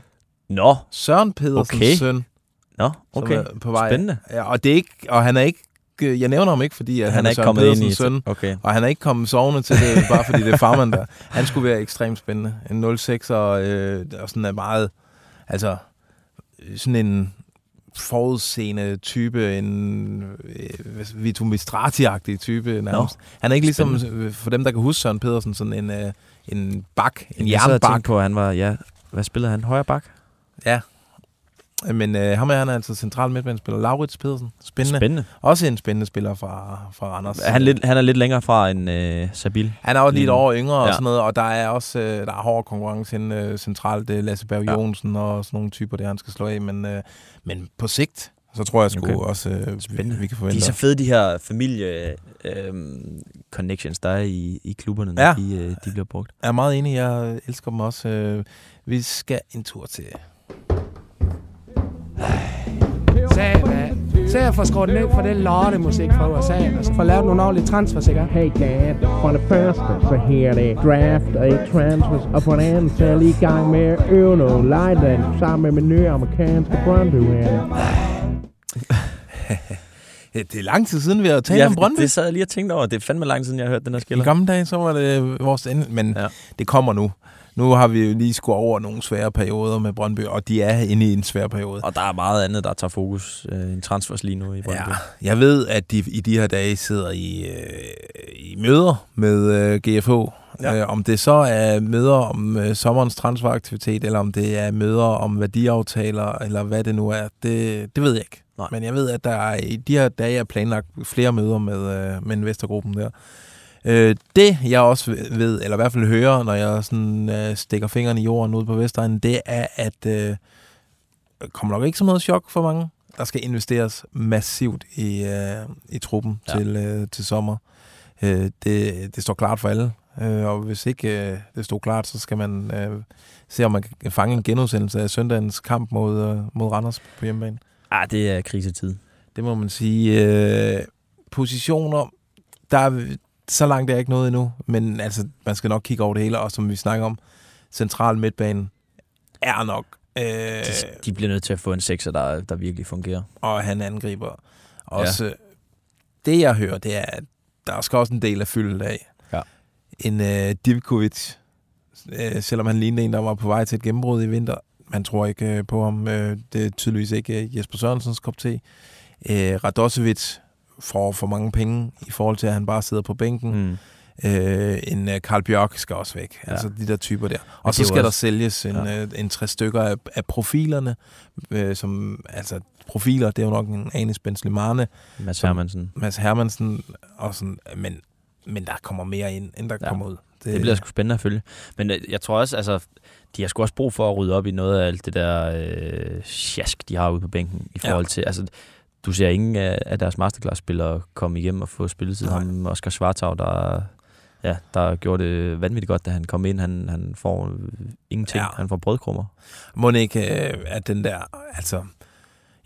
Nå, Søren Pedersens Okay. søn, Nå, okay. er på vej. Spændende. Ja, og, det er ikke, og han er ikke jeg nævner ham ikke, fordi at han, Han er er ikke kommet ind i- søn, okay. og han er ikke kommet sovende til det, bare fordi det er farmand der. Han skulle være ekstremt spændende. En 06 og, øh, og sådan er meget, altså sådan en forudseende type, en øh, Vito Mistrati-agtig type nærmest. Han er ikke ligesom, øh, for dem der kan huske Søren Pedersen, sådan en, øh, en bak, en Jeg jernbak. tænkte på, at han var, ja, hvad spillede han? Højre bak? Ja. Men øh, ham er han er altså central midtbanespiller. Laurits Pedersen. Spændende. Spændende. Også en spændende spiller fra, fra Randers. Han, er lidt, han er lidt længere fra end øh, Sabil. Han er også Lige nu. over yngre og Ja. sådan noget, og der er også øh, der er hård konkurrence inden øh, centralt. Det er Lasse Berg Jonsen og sådan nogle typer, der han skal slå af. Men, øh, men på sigt, så tror jeg sgu Okay. også, øh, vi, vi kan forvente. De er så fede, de her familie øh, connections, der er i, i klubberne, når Ja. de, øh, de bliver brugt. Jeg er meget enig, jeg elsker dem også. Øh, vi skal en tur til... Se at få skruet ned for det lortemusik fra USA, og så få lavet nogle ordentlige transfers, ikke? Hey dad, for det første, så her er det draft og ikke transfers, og for det andet, så er jeg lige i gang med at øve noget lejland sammen med min nye amerikanske Brøndby. Ja, det er lang tid siden, vi har talt om Brøndby. det sad jeg lige og tænkte over. Det er fandme lang tid siden, jeg har hørt den her I skiller. gamle dage, så var det vores ende, men ja. det kommer nu. Nu har vi jo lige skulle over nogle svære perioder med Brøndby, og de er inde i en svær periode. Og der er meget andet, der tager fokus øh, end transfers lige nu i Brøndby. Ja, jeg ved, at de i de her dage sidder i, øh, i møder med øh, GFH. Ja. Øh, om det så er møder om øh, sommerens transferaktivitet, eller om det er møder om værdiaftaler, eller hvad det nu er, det, det ved jeg ikke. Nej. Men jeg ved, at der er, i de her dage er planlagt flere møder med, øh, med investorgruppen der. Øh, det jeg også ved, eller i hvert fald hører, når jeg sådan, øh, stikker fingrene i jorden ude på Vestegnen, det er, at øh, kommer nok ikke som noget chok for mange. Der skal investeres massivt i, øh, i truppen Ja. til, øh, til sommer. Øh, det, det står klart for alle. Øh, og hvis ikke øh, det står klart, så skal man øh, se, om man kan fange en genudsendelse af søndagens kamp mod, øh, mod Randers på hjemmebane. Ah, det er krisetid. Det må man sige. Øh, positioner, der er, så langt er jeg ikke noget endnu, men altså, man skal nok kigge over det hele, og som vi snakker om, central midtbanen er nok, øh, De, de bliver nødt til at få en sekser, der, der virkelig fungerer. og han angriber. Også, ja. det jeg hører, det er, at der skal også en del af fyldet af. Ja. En øh, Divkovic, øh, selvom han lignede en, der var på vej til et gennembrud i vinter, man tror ikke øh, på ham. Øh, det er tydeligvis ikke øh, Jesper Sørensens kop te. Øh, Radosevic får for mange penge i forhold til, at han bare sidder på bænken. Mm. Øh, en øh, Karl Bjørk skal også væk. Ja. Altså de der typer der. Og så skal der også- sælges en, Ja. ja. øh, en tre stykker af, af profilerne, øh, som, altså profiler, det er jo nok en Anis Benzlemane. Mads Hermansen. Mads Hermansen, og sådan, men, men der kommer mere ind, end der Ja. ja. kommer ud. Det, det bliver sgu spændende at følge. Men øh, jeg tror også, altså, de har sgu også brug for at rydde op i noget af alt det der øh, sjask, de har ude på bænken. I Ja. forhold til, altså, du ser ingen af, af deres masterclass-spillere komme igennem og få spilletid. Nej. Ham Oscar Svartau, der, ja, der gjorde det vanvittigt godt, da han kom ind. Han, han får øh, ingenting. Ja. Han får brødkrummer. Må ikke, øh, at den der, altså,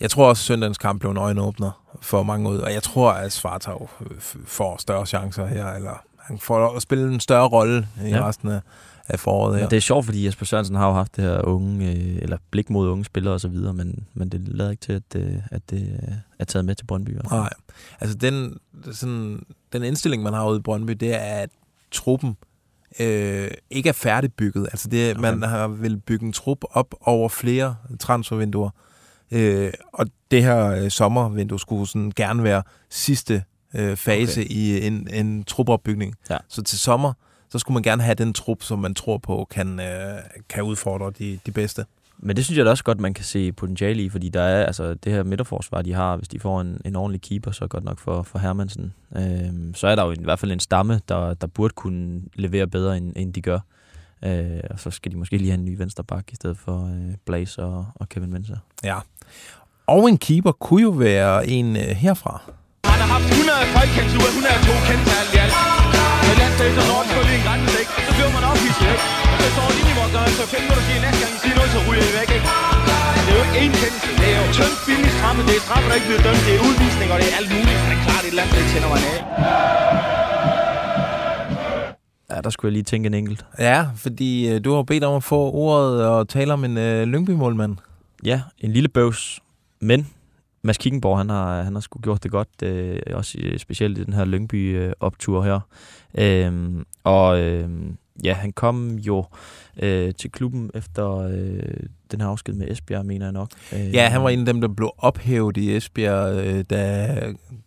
jeg tror også, at søndagens kamp blev en øjenåbner for mange ud, og jeg tror, at Svartau øh, får større chancer her, eller han får at spille en større rolle i ja. resten af, af foråret her. Men det er sjovt, fordi Jesper Sørensen har jo haft det her unge, øh, eller blik mod unge spillere osv., men, men det lader ikke til, at, øh, at det øh, er taget med til Brøndby. fald. Nej, altså den, sådan, den indstilling, man har ude i Brøndby, det er, at truppen øh, ikke er færdigbygget. Altså det, okay. man har vil bygge en trup op over flere transfervinduer. Øh, og det her øh, sommervindue skulle sådan gerne være sidste øh, fase Okay. i en, en trupopbygning. Ja. Så til sommer, så skulle man gerne have den trup, som man tror på kan, øh, kan udfordre de, de bedste. Men det synes jeg da også godt, man kan se potentiale i, fordi der er altså det her midterforsvar, de har, hvis de får en, en ordentlig keeper, så godt nok for, for Hermansen. Øhm, så er der jo i hvert fald en stamme, der, der burde kunne levere bedre, end, end de gør. Øh, og så skal de måske lige have en ny vensterbak i stedet for øh, Blaze og, og Kevin Mensah. Ja. Og en keeper kunne jo være en øh, herfra. Haft 100 folkekendt ud af 102 kendt alt i alt. Men landstæs og Norge skulle lige en grænse, ikke? Så bliver man ophidset, ikke? Og så står i vores døgn, så fem minutter siger næste gang, siger noget, så ryger I væk, ikke? Det er jo ikke én kendelse. Det er jo tyndt billigt straffe. Det er straffe, der ikke bliver dømt. Det er udvisning, og det er alt muligt. Det er klart, et eller andet sted tænder man af. Ja, der skulle jeg lige tænke en enkelt. Ja, fordi øh, du har bedt om at få ordet og tale om en øh, Lyngby-målmand. Ja, en lille bøvs, men Mads Kickenborg, han har, han har sgu gjort det godt, øh, også specielt i den her Lyngby-optur her. Øhm, og øh, ja, han kom jo øh, til klubben efter øh, den her afsked med Esbjerg, mener jeg nok. Øh, Ja, han var en af dem, der blev ophævet i Esbjerg, øh, da,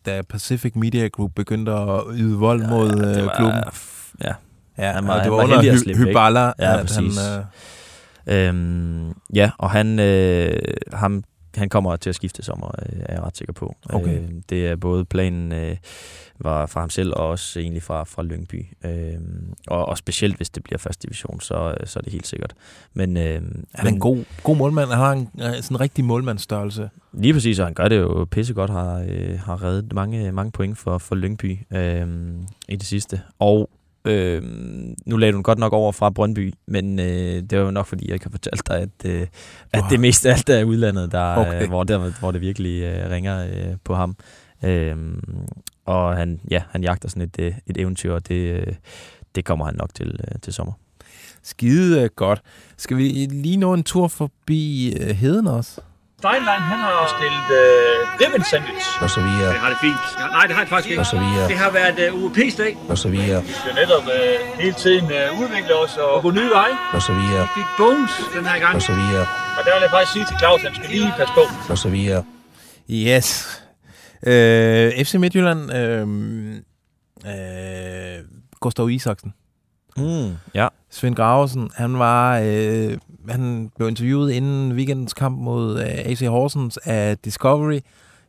da Pacific Media Group begyndte at yde vold ja, mod det øh, var- klubben. Ja, Ja, han og var, det han var var under Hy-. Hyballa, ja, at han, præcis. øh, Øhm, ja, og han, øh, ham, han kommer til at skifte sommer, øh, er jeg ret sikker på. Okay. Øh, det er både planen øh, var fra ham selv, og også egentlig fra, fra Lyngby. Øh, og, og specielt hvis det bliver første division, så, så er det helt sikkert. Men, øh, han er en god, god målmand. Han har en, øh, sådan en rigtig målmandsstørrelse. Lige præcis, og han gør det jo pissegodt, har, øh, har reddet mange, mange point for, for Lyngby øh, i det sidste. Og øh, nu lagde du den godt nok over fra Brøndby, men øh, det var jo nok fordi, jeg kan fortælle dig, at, øh, at det meste af alt er udlandet, der, Okay. okay. øh, hvor, der, hvor det virkelig øh, ringer øh, på ham. Øh, og han, ja, han jagter sådan et, øh, et eventyr, og det, øh, det kommer han nok til, øh, til sommer. Skide øh, godt. Skal vi lige nå en tur forbi øh, Heden også? Steinlein, han har stillet øh, ribbon sandwich. Og så videre. Det har det fint. Ja, nej, det har det faktisk ikke. Og så videre. Det har været øh, UEP's dag. Og så videre. Vi skal netop øh, hele tiden øh, udvikle os og gå nye veje. Og så videre. Vi fik bones den her gang. Og så videre. Og der vil jeg faktisk sige til Claus, at han skal lige passe på. Og så videre. Yes. Øh, FC Midtjylland. Øh, øh, Gustav Isaksen. Mm, ja. Svend Gravesen, han var, øh, han blev interviewet inden weekendens kamp mod øh, AC Horsens af Discovery.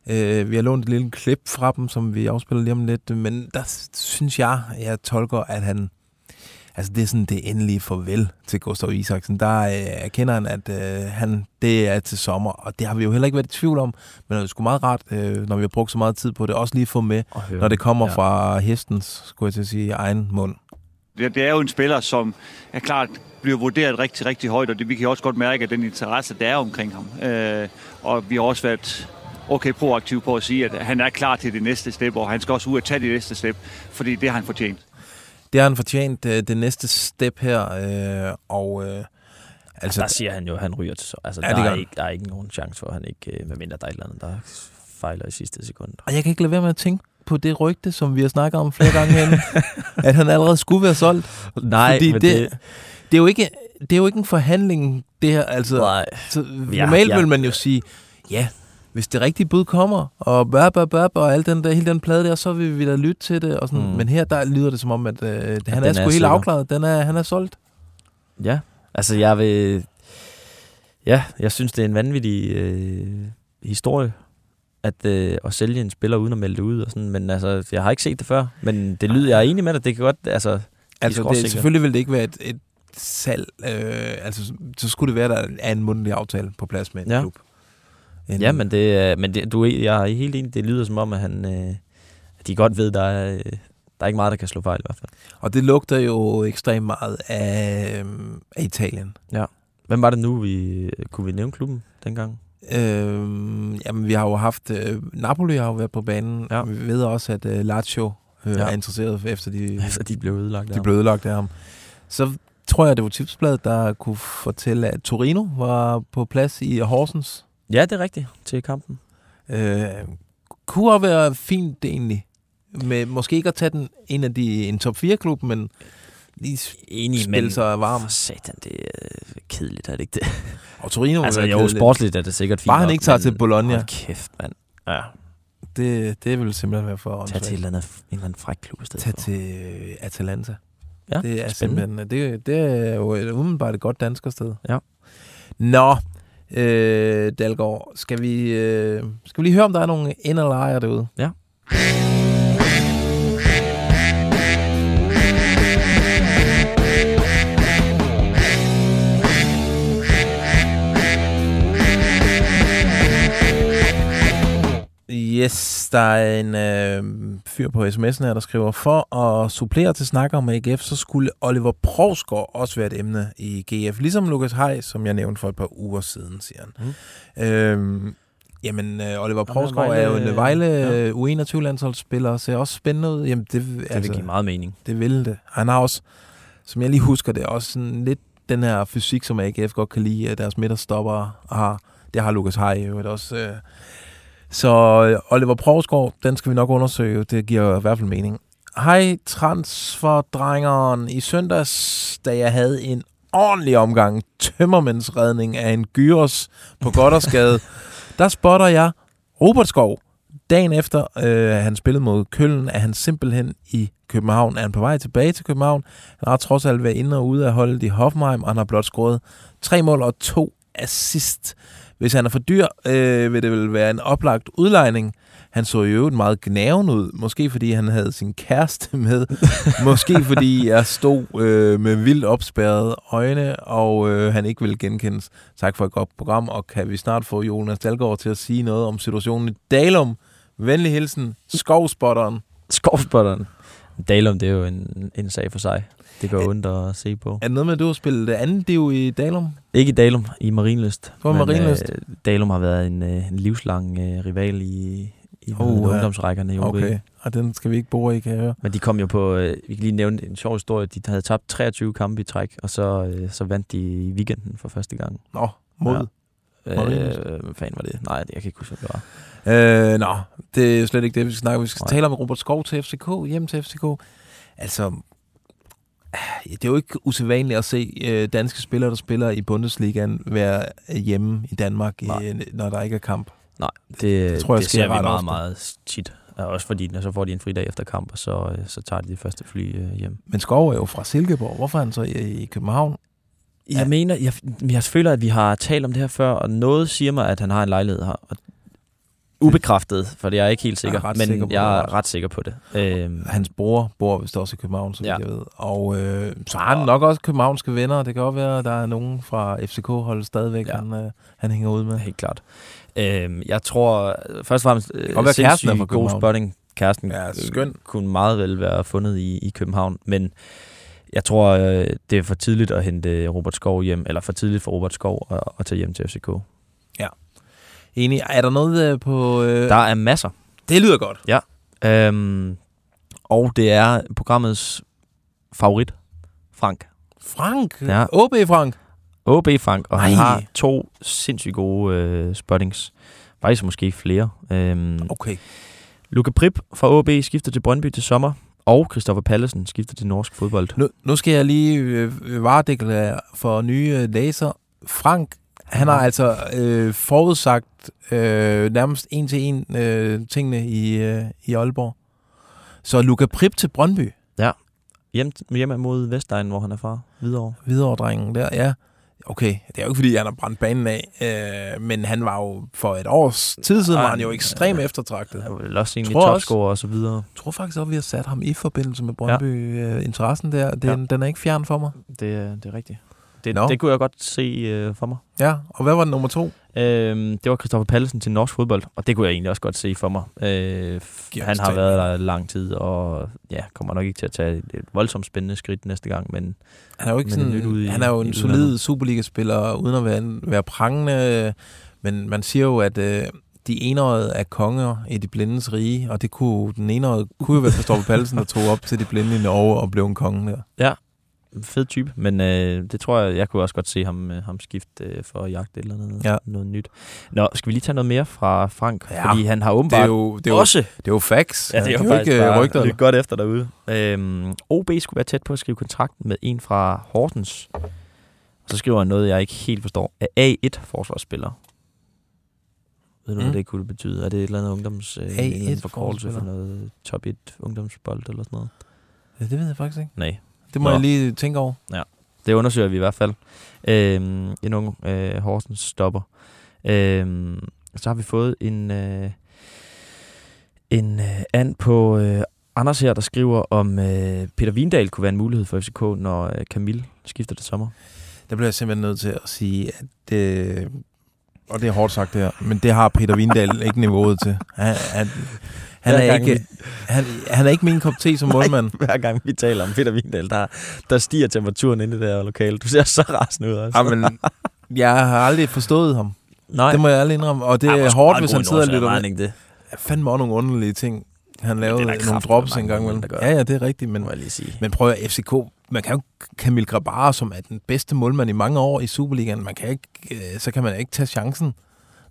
Øh, vi har lånt et lille klip fra dem, som vi afspiller lige om lidt, men der synes jeg, jeg tolker, at han, altså det er sådan det endelige farvel til Gustav Isaksen. Der øh, erkender han, at øh, han, det er til sommer, og det har vi jo heller ikke været i tvivl om, men det er sgu meget rart, øh, når vi har brugt så meget tid på det, også lige få med, når det kommer ja. fra hestens, skulle jeg til at sige, egen mund. Det, det er jo en spiller, som er klart bliver vurderet rigtig, rigtig højt, og det, vi kan også godt mærke, at den interesse, der er omkring ham. Øh, og vi har også været okay proaktive på at sige, at han er klar til det næste step, og han skal også ud og tage det næste step, fordi det har han fortjent. Det har han fortjent, øh, det næste step her, øh, og... Øh, Altså, der siger han jo, at han ryger til så. Altså, Ja, der, er ikke, der er ikke nogen chance for, at han ikke, øh, medmindre der er et eller andet, der fejler i sidste sekund. Og jeg kan ikke lade være med at tænke på det rygte, som vi har snakket om flere gange herinde, at han allerede skulle være solgt. Nej, Fordi men det, det- det... er jo ikke, det er jo ikke en forhandling, det her. Altså, Nej. Så, Ja, normalt ja. vil man jo sige, ja, hvis det rigtige bud kommer, og bør, bør, bør, og alt den der, hele den plade der, så vil vi da lytte til det. Og sådan. Mm. Men her der lyder det som om, at øh, han den er er sgu helt sikker. afklaret. Den er, han er solgt. Ja, altså jeg vil... Ja, jeg synes, det er en vanvittig øh, historie, at, øh, at sælge en spiller uden at melde det ud. Og sådan. Men altså, jeg har ikke set det før. Men det lyder, jeg er enig med dig. Det kan godt... Altså, Altså, det, skråsikre. selvfølgelig vil det ikke være et, et salg. Øh, altså, så skulle det være, der er en mundtlig aftale på plads med en Ja. klub. En, Ja, men, det, men det, du, jeg er helt enig. Det lyder som om, at han, øh, at de godt ved, der er, øh, der er ikke meget, der kan slå fejl i hvert fald. Og det lugter jo ekstremt meget af, øhm, af Italien. Ja. Hvem var det nu, vi kunne vi nævne klubben dengang? Øhm, jamen, vi har jo haft... Øh, Napoli har jo været på banen. Ja. Vi ved også, at øh, Lazio øh, Ja. er interesseret efter de, Efter de blev ødelagt af de ham. blev ødelagt af ham. Så tror jeg, det var Tipsbladet, der kunne fortælle, at Torino var på plads i Horsens. Ja, det er rigtigt. Til kampen. Øh, kunne også være fint egentlig. Med, måske ikke at tage den en af de en top 4 klub, men lige Enig, spille men sig varm. For satan, det er kedeligt, er det ikke det? Og Torino altså, er jo, kedeligt. sportsligt er det sikkert fint Bare han nok, ikke tager men til Bologna. Hold kæft, mand. Ja. Det, det vil simpelthen være for Tag til et åndssvagt. eller andet, en eller anden fræk klub i stedet Tag for. til øh, Atalanta. Ja, det er spændende. simpelthen, det, det er jo et, umiddelbart et godt danskersted. Ja. Nå, øh, Dalgaard, skal vi, øh, skal vi lige høre, om der er nogle ind- eller ejer derude? Ja. Yes, der er en øh, fyr på sms'en her, der skriver, for at supplere til snak om AGF, så skulle Oliver Provsgaard også være et emne i GF. Ligesom Lukas Hej, som jeg nævnte for et par uger siden, siger han. Mm. Øhm, jamen, øh, Oliver Provsgaard er jo en Vejle ja. ja. U21-landsholdsspiller, ser også spændende ud. Jamen, det, det vil give meget mening. Det vil det. Han har også, som jeg lige husker det, også sådan lidt den her fysik, som AGF godt kan lide, at deres midterstopper har. Det har Lukas Hej jo også. Øh, Så øh, Oliver Provsgaard, den skal vi nok undersøge. Det giver i hvert fald mening. Hej, transferdrengeren. I søndags, da jeg havde en ordentlig omgang tømmermændsredning af en gyros på Goddersgade, der spotter jeg Robert Skov. Dagen efter øh, han spillede mod Køln, er han simpelthen i København. Er han på vej tilbage til København? Han har trods alt været inde og ude af holdet i Hoffenheim, og han har blot scoret tre mål og to assist. Hvis han er for dyr, øh, vil det vel være en oplagt udlejning. Han så jo øvrigt meget gnaven ud. Måske fordi han havde sin kæreste med. Måske fordi jeg stod øh, med vildt opspærrede øjne, og øh, han ikke ville genkendes. Tak for et godt program, og kan vi snart få Jonas Dalgaard til at sige noget om situationen i Dalum. Venlig hilsen, skovspotteren. Skovspotteren. Dalum, det er jo en, en sag for sig. Det går ondt at se på. Er det noget med, at du har spillet anden div i Dalum? Ikke i Dalum, i Marienlyst. Hvor er Men, Marienlyst? Øh, Dalum har været en, øh, en livslang øh, rival i, i Oh, ja. ungdomsrækkerne i OB. Okay, og den skal vi ikke bore i, kan jeg høre. Men de kom jo på, øh, vi kan lige nævne en sjov historie, de havde tabt 23 kampe i træk, og så, øh, så vandt de i weekenden for første gang. Nå, mod Ja. Marienlyst. Øh, hvad fanden var det? Nej, jeg kan ikke huske, hvad det var. Øh, nå, det er slet ikke det, vi skal snakke om. Vi skal Nej. tale om Robert Skov til FCK, hjem til FCK. Altså, øh, det er jo ikke usædvanligt at se øh, danske spillere, der spiller i Bundesligaen, være hjemme i Danmark, i, når der ikke er kamp. Nej, det, Det tror jeg det ser vi meget, ofte. meget tit. Ja, også fordi, når så får de en fridag efter kamp, og så, øh, så tager de det første fly øh, hjem. Men Skov er jo fra Silkeborg. Hvorfor er han så i, i København? Jeg mener, jeg, jeg føler, at vi har talt om det her før, og noget siger mig, at han har en lejlighed her. Og ubekræftet, for det er jeg ikke helt sikker, Jeg men sikker jeg er ret. sikker på det. Øhm, Hans bror bor vist også i København, så Ja. jeg ved. Og øh, så har han nok også københavnske venner. Det kan godt være, at der er nogen fra FCK-holdet stadigvæk, ja. han, øh, han hænger ud med. Helt klart. Øhm, jeg tror først og fremmest øh, er sindssygt fra god spotting. Kæresten Ja, øh, skøn. kunne meget vel være fundet i, i København, men jeg tror, øh, det er for tidligt at hente Robert Skov hjem, eller for tidligt for Robert Skov at, at tage hjem til FCK. Ja. Enig. Er der noget øh, på... Øh, Der er masser. Det lyder godt. Ja. Øhm, og det er programmets favorit, Frank. Frank? Ja. OB Frank? OB Frank, og han Nej. har to sindssygt gode øh, spottings. Faktisk måske flere. Øhm, okay. Luka Prip fra OB skifter til Brøndby til sommer, og Christoffer Pallesen skifter til norsk fodbold. Nu, nu skal jeg lige øh, varedeklarere for nye øh, læser. Frank, han har altså øh, forudsagt øh, nærmest en til en øh, tingene i, øh, i Aalborg. Så Luka Prip til Brøndby. Ja. Hjem, hjem mod Vestegn, hvor han er fra. Videre. Hvidovre-drengen der, ja. Okay, det er jo ikke, fordi han har brændt banen af, øh, men han var jo for et års tid siden, var han jo ekstremt eftertragtet. Han var vel også egentlig topscorer og så videre. Jeg tror faktisk også, vi har sat ham i forbindelse med Brøndby. Ja. Øh, interessen der, den, ja. den er ikke fjern for mig. Det, er- det er rigtigt. Det, Nå. det kunne jeg godt se øh, for mig. Ja, og hvad var den nummer to? Øhm, det var Christoffer Pallesen til norsk fodbold, og det kunne jeg egentlig også godt se for mig. Øh, Giver han har været der lang tid, og ja, kommer nok ikke til at tage et, voldsomt spændende skridt næste gang, men Han er jo ikke sådan, i- han er jo en solid Superliga-spiller, uden at være, være prangende. Men man siger jo, at øh, de enårede er konger i de blindes rige, og det kunne, den enårede kunne jo være Christoffer Pallesen, der tog op til de blinde i Norge og blev en konge der. Ja, fed type, men øh, det tror jeg, jeg kunne også godt se ham, øh, ham skifte øh, for at jagte eller andet Ja. noget nyt. Nå, skal vi lige tage noget mere fra Frank? Ja, Fordi han har åbenbart det er jo, det er jo, også... Det er jo facts. Ja, det er jo jo faktisk ikke øh, bare rygter. lidt godt efter derude. Øhm, OB skulle være tæt på at skrive kontrakt med en fra Horsens. Og så skriver han noget, jeg ikke helt forstår. Er A1-forsvarsspiller. Ved du, Mm. hvad det kunne betyde? Er det et eller andet ungdoms... Øh, en eller anden forkortelse for noget top 1 ungdomsbold eller sådan noget? Ja, det ved jeg faktisk ikke. Nej. Det må Nå. jeg lige tænke over. Ja, det undersøger vi i hvert fald. Øhm, en ung øh, Horsens stopper. Øhm, så har vi fået en, øh, en øh, and på øh, Anders her, der skriver, om øh, Peter Vindal kunne være en mulighed for FCK, når øh, Camille skifter til sommer. Der bliver jeg simpelthen nødt til at sige, at det, og det er hårdt sagt det her, men det har Peter Vindal ikke niveauet til. Han, han, han, er ikke, han, han er ikke min kop te som målmand. Hver gang vi taler om Peter Vindal, der, der stiger temperaturen inde i det her lokale. Du ser så rasende ud også. Jamen, jeg har aldrig forstået ham. Nej. Det må jeg aldrig indrømme. Og det er hårdt, hvis han sidder og lytter med. det? Ja, fandme også nogle underlige ting. Han lavede der nogle drops en gang imellem. Ja, ja, det er rigtigt. Men, Må jeg lige sige. men prøv at FCK, man kan jo Camille Grabar, som er den bedste målmand i mange år i Superligaen, man kan ikke, øh, så kan man ikke tage chancen,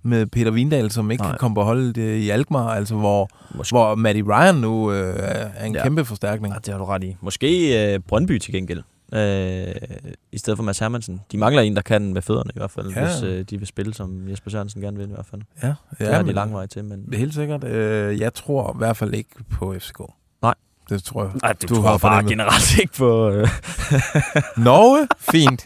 med Peter Vindal, som ikke Nej. kan komme på holdet øh, i Alkmaar, altså hvor, hvor Matty Ryan nu øh, er en Ja. kæmpe forstærkning. Ja, det har du ret i. Måske øh, Brøndby til gengæld. Øh, I stedet for Mads Hermansen. De mangler en, der kan med fødderne i hvert fald, Ja. hvis øh, de vil spille, som Jesper Sørensen gerne vil i hvert fald. Ja, det ja, har de lang vej til, men... Helt sikkert. Øh, jeg tror i hvert fald ikke på FCK. Nej. Det tror jeg. Nej, du, du tror jeg bare generelt ikke på... Øh. Norge? Fint.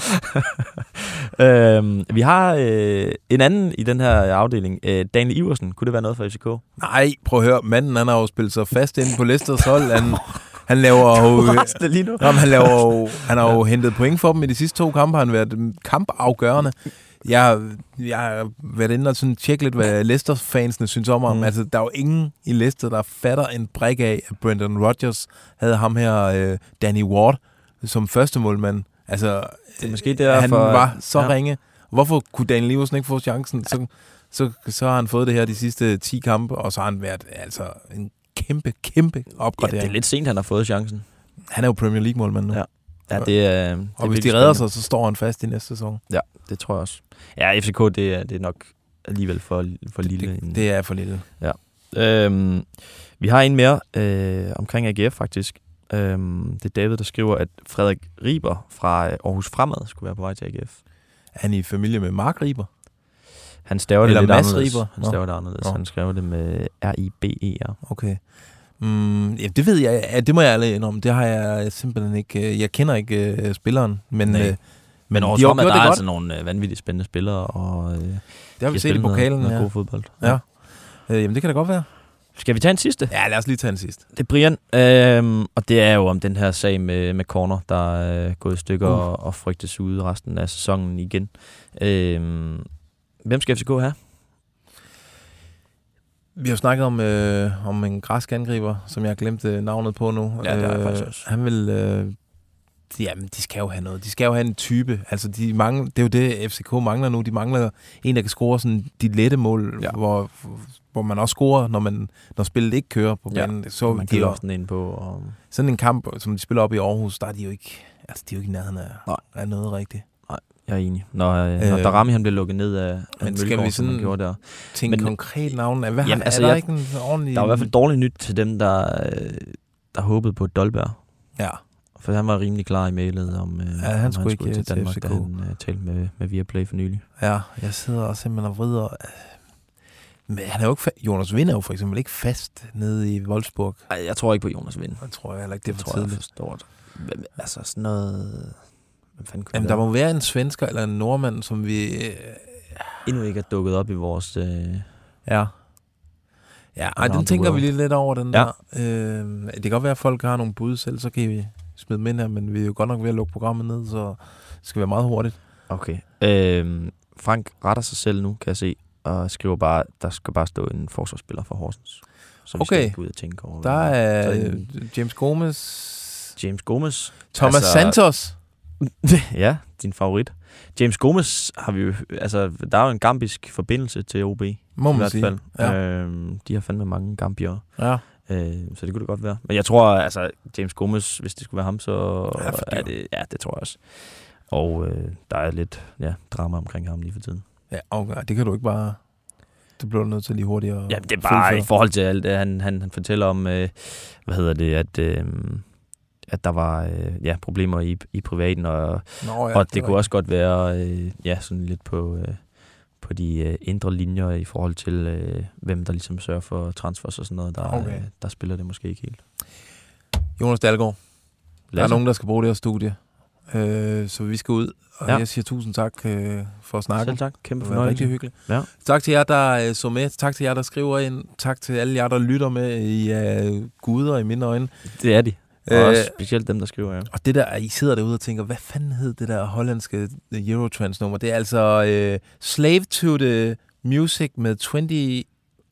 øhm, vi har øh, en anden i den her afdeling. Øh, Daniel Iversen. Kunne det være noget for FCK? Nej, prøv at høre. Manden, han har jo spillet sig fast inde på Leicesters hold. Han, han laver jo... Resten lige nu. Nå, men han, laver jo, han har jo hentet point for dem i de sidste to kampe. Han har været kampafgørende. Jeg, jeg har været inde og sådan tjekke lidt, hvad Leicester-fansene synes om ham. Mm. Altså, der er jo ingen i Leicester, der fatter en brik af, at Brendan Rodgers havde ham her, øh, Danny Ward, som første målmand. Altså, Det er måske derfor- han var så ja. ja. ringe. Hvorfor kunne Daniel Leversen ikke få chancen? Så, så, så har han fået det her de sidste 10 kampe, og så har han været altså en kæmpe, kæmpe Ja, opgradering. det er lidt sent, han har fået chancen. Han er jo Premier League-målmand nu. Ja. Ja, det er... det og hvis de redder spændende. sig, så står han fast i næste sæson. Ja, det tror jeg også. Ja, FCK, det er, det er nok alligevel for, for lille. Det, det er for lille. Ja. Øhm, vi har en mere øh, omkring AGF faktisk. Øhm, det er David, der skriver, at Frederik Riber fra øh, Aarhus Fremad skulle være på vej til AGF. Er han i familie med Mark Riber? Han staver det Eller lidt Mads anderledes. Riber? Han staver det anderledes. Nå. Han skrev det med R-I-B-E-R. Okay. Mm, ja, det ved jeg. Ja, det må jeg ærlig indrømme. Det har jeg simpelthen ikke. øh, Jeg kender ikke uh, spilleren, men, Nej. øh, Men Aarhus de Fremad, der er altså nogle øh, vanvittigt spændende spillere. Og, øh, Det har vi set i spillet noget- pokalen. Noget ja. god fodbold. Ja. Øh, jamen, det kan da godt være. Skal vi tage en sidste? Ja, lad os lige tage en sidste. Det er Brian, øhm, og det er jo om den her sag med, med Corner, der er gået i stykker Uh. og, og frygtes ude resten af sæsonen igen. Øhm, hvem skal FCK have? Vi har jo snakket om, øh, om en græsk angriber, som jeg har glemt øh, navnet på nu. Ja, det har jeg Øh, faktisk også. Han vil... Øh, jamen, de skal jo have noget. De skal jo have en type. Altså, de mangler, det er jo det, FCK mangler nu. De mangler en, der kan score sådan de lette mål, ja. hvor, hvor man også scorer, når, man, når spillet ikke kører på Ja, banen. Så man de jo- også sådan ind på. Og... Sådan en kamp, som de spiller op i Aarhus, der er de jo ikke, altså, de er jo ikke i nærheden af, Nej. af noget rigtigt. Nej, jeg er enig. Når, øh, når Øh, Darami han blev lukket ned af men men skal vi sådan gjorde der. Tænk Men, konkret navn. Hvad, Jamen, altså, er der jeg- ikke en ordentlig... Der var i hvert fald dårligt nyt til dem, der, øh, der håbede på Dolberg. Ja. For han var rimelig klar i mailet om, øh, Ja, han om skulle ikke til til Danmark, FCK. da han øh, talte med, med Viaplay for nylig. Ja, jeg sidder og simpelthen og vrider. Men han er jo ikke fa- Jonas Vind er jo for eksempel ikke fast nede i Wolfsburg. Ej, jeg tror ikke på Jonas Vind. Jeg tror heller ikke, det er Det for tror jeg tidligt. for stort. Hvem, altså sådan noget... Hvem fanden kunne Jamen, det der være? må være en svensker eller en nordmand, som vi... Øh, endnu ikke er dukket op i vores... Øh, ja. Ja, ej, den tænker vi lige lidt over, den Ja. der. Øh, det kan godt være, at folk har nogle bud selv, så kan vi smide dem ind her, men vi er jo godt nok ved at lukke programmet ned, så det skal være meget hurtigt. Okay. Øhm, Frank retter sig selv nu, kan jeg se, og skriver bare, der skal bare stå en forsvarsspiller fra Horsens. Så vi skal Okay. ikke ud og tænke over. Der er en- James Gomez, James Gomez. Thomas altså, Santos. ja, din favorit. James Gomez har vi jo... Altså, der er jo en gambisk forbindelse til OB. Må i man hvert sige. fald. Ja. Øhm, de har fandme mange gambier. Ja. Øh, så det kunne det godt være. Men jeg tror, altså, James Gomez, hvis det skulle være ham, så Ja, er det... Ja, det tror jeg også. Og øh, der er lidt ja, drama omkring ham lige for tiden. Ja, okay, det kan du ikke bare... Det bliver du nødt til lige hurtigt at Ja, det er bare i forhold til alt det, han, han, han fortæller om, øh, hvad hedder det, at, øh, at der var øh, ja, problemer i, i privaten, og, Nå ja, og det det, kunne også godt være øh, ja, sådan lidt på, øh, på de øh, indre linjer i forhold til, øh, hvem der ligesom sørger for transfers og sådan noget. Der, Okay. øh, der spiller det måske ikke helt. Jonas Dahlgaard. Der er nogen, der skal bruge det her studie. Øh, så vi skal ud. Og ja. Jeg siger tusind tak øh, for at snakke. Selv tak. Kæmpe fornøjelse. rigtig hyggeligt. Ja. Tak til jer, der øh, så med. Tak til jer, der skriver ind. Tak til alle jer, der lytter med. I er guder i mine øjne. Det er de. Og Øh, også specielt dem, der skriver, ja. Og det der, I sidder derude og tænker, hvad fanden hed det der hollandske Eurotrans-nummer? Det er altså øh, Slave to the Music med 20...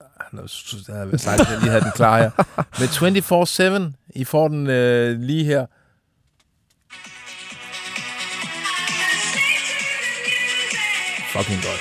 Ah, Nå, jeg havde sagt, jeg lige havde den klar her. Med 24-7. I får den øh, lige her. Fucking godt.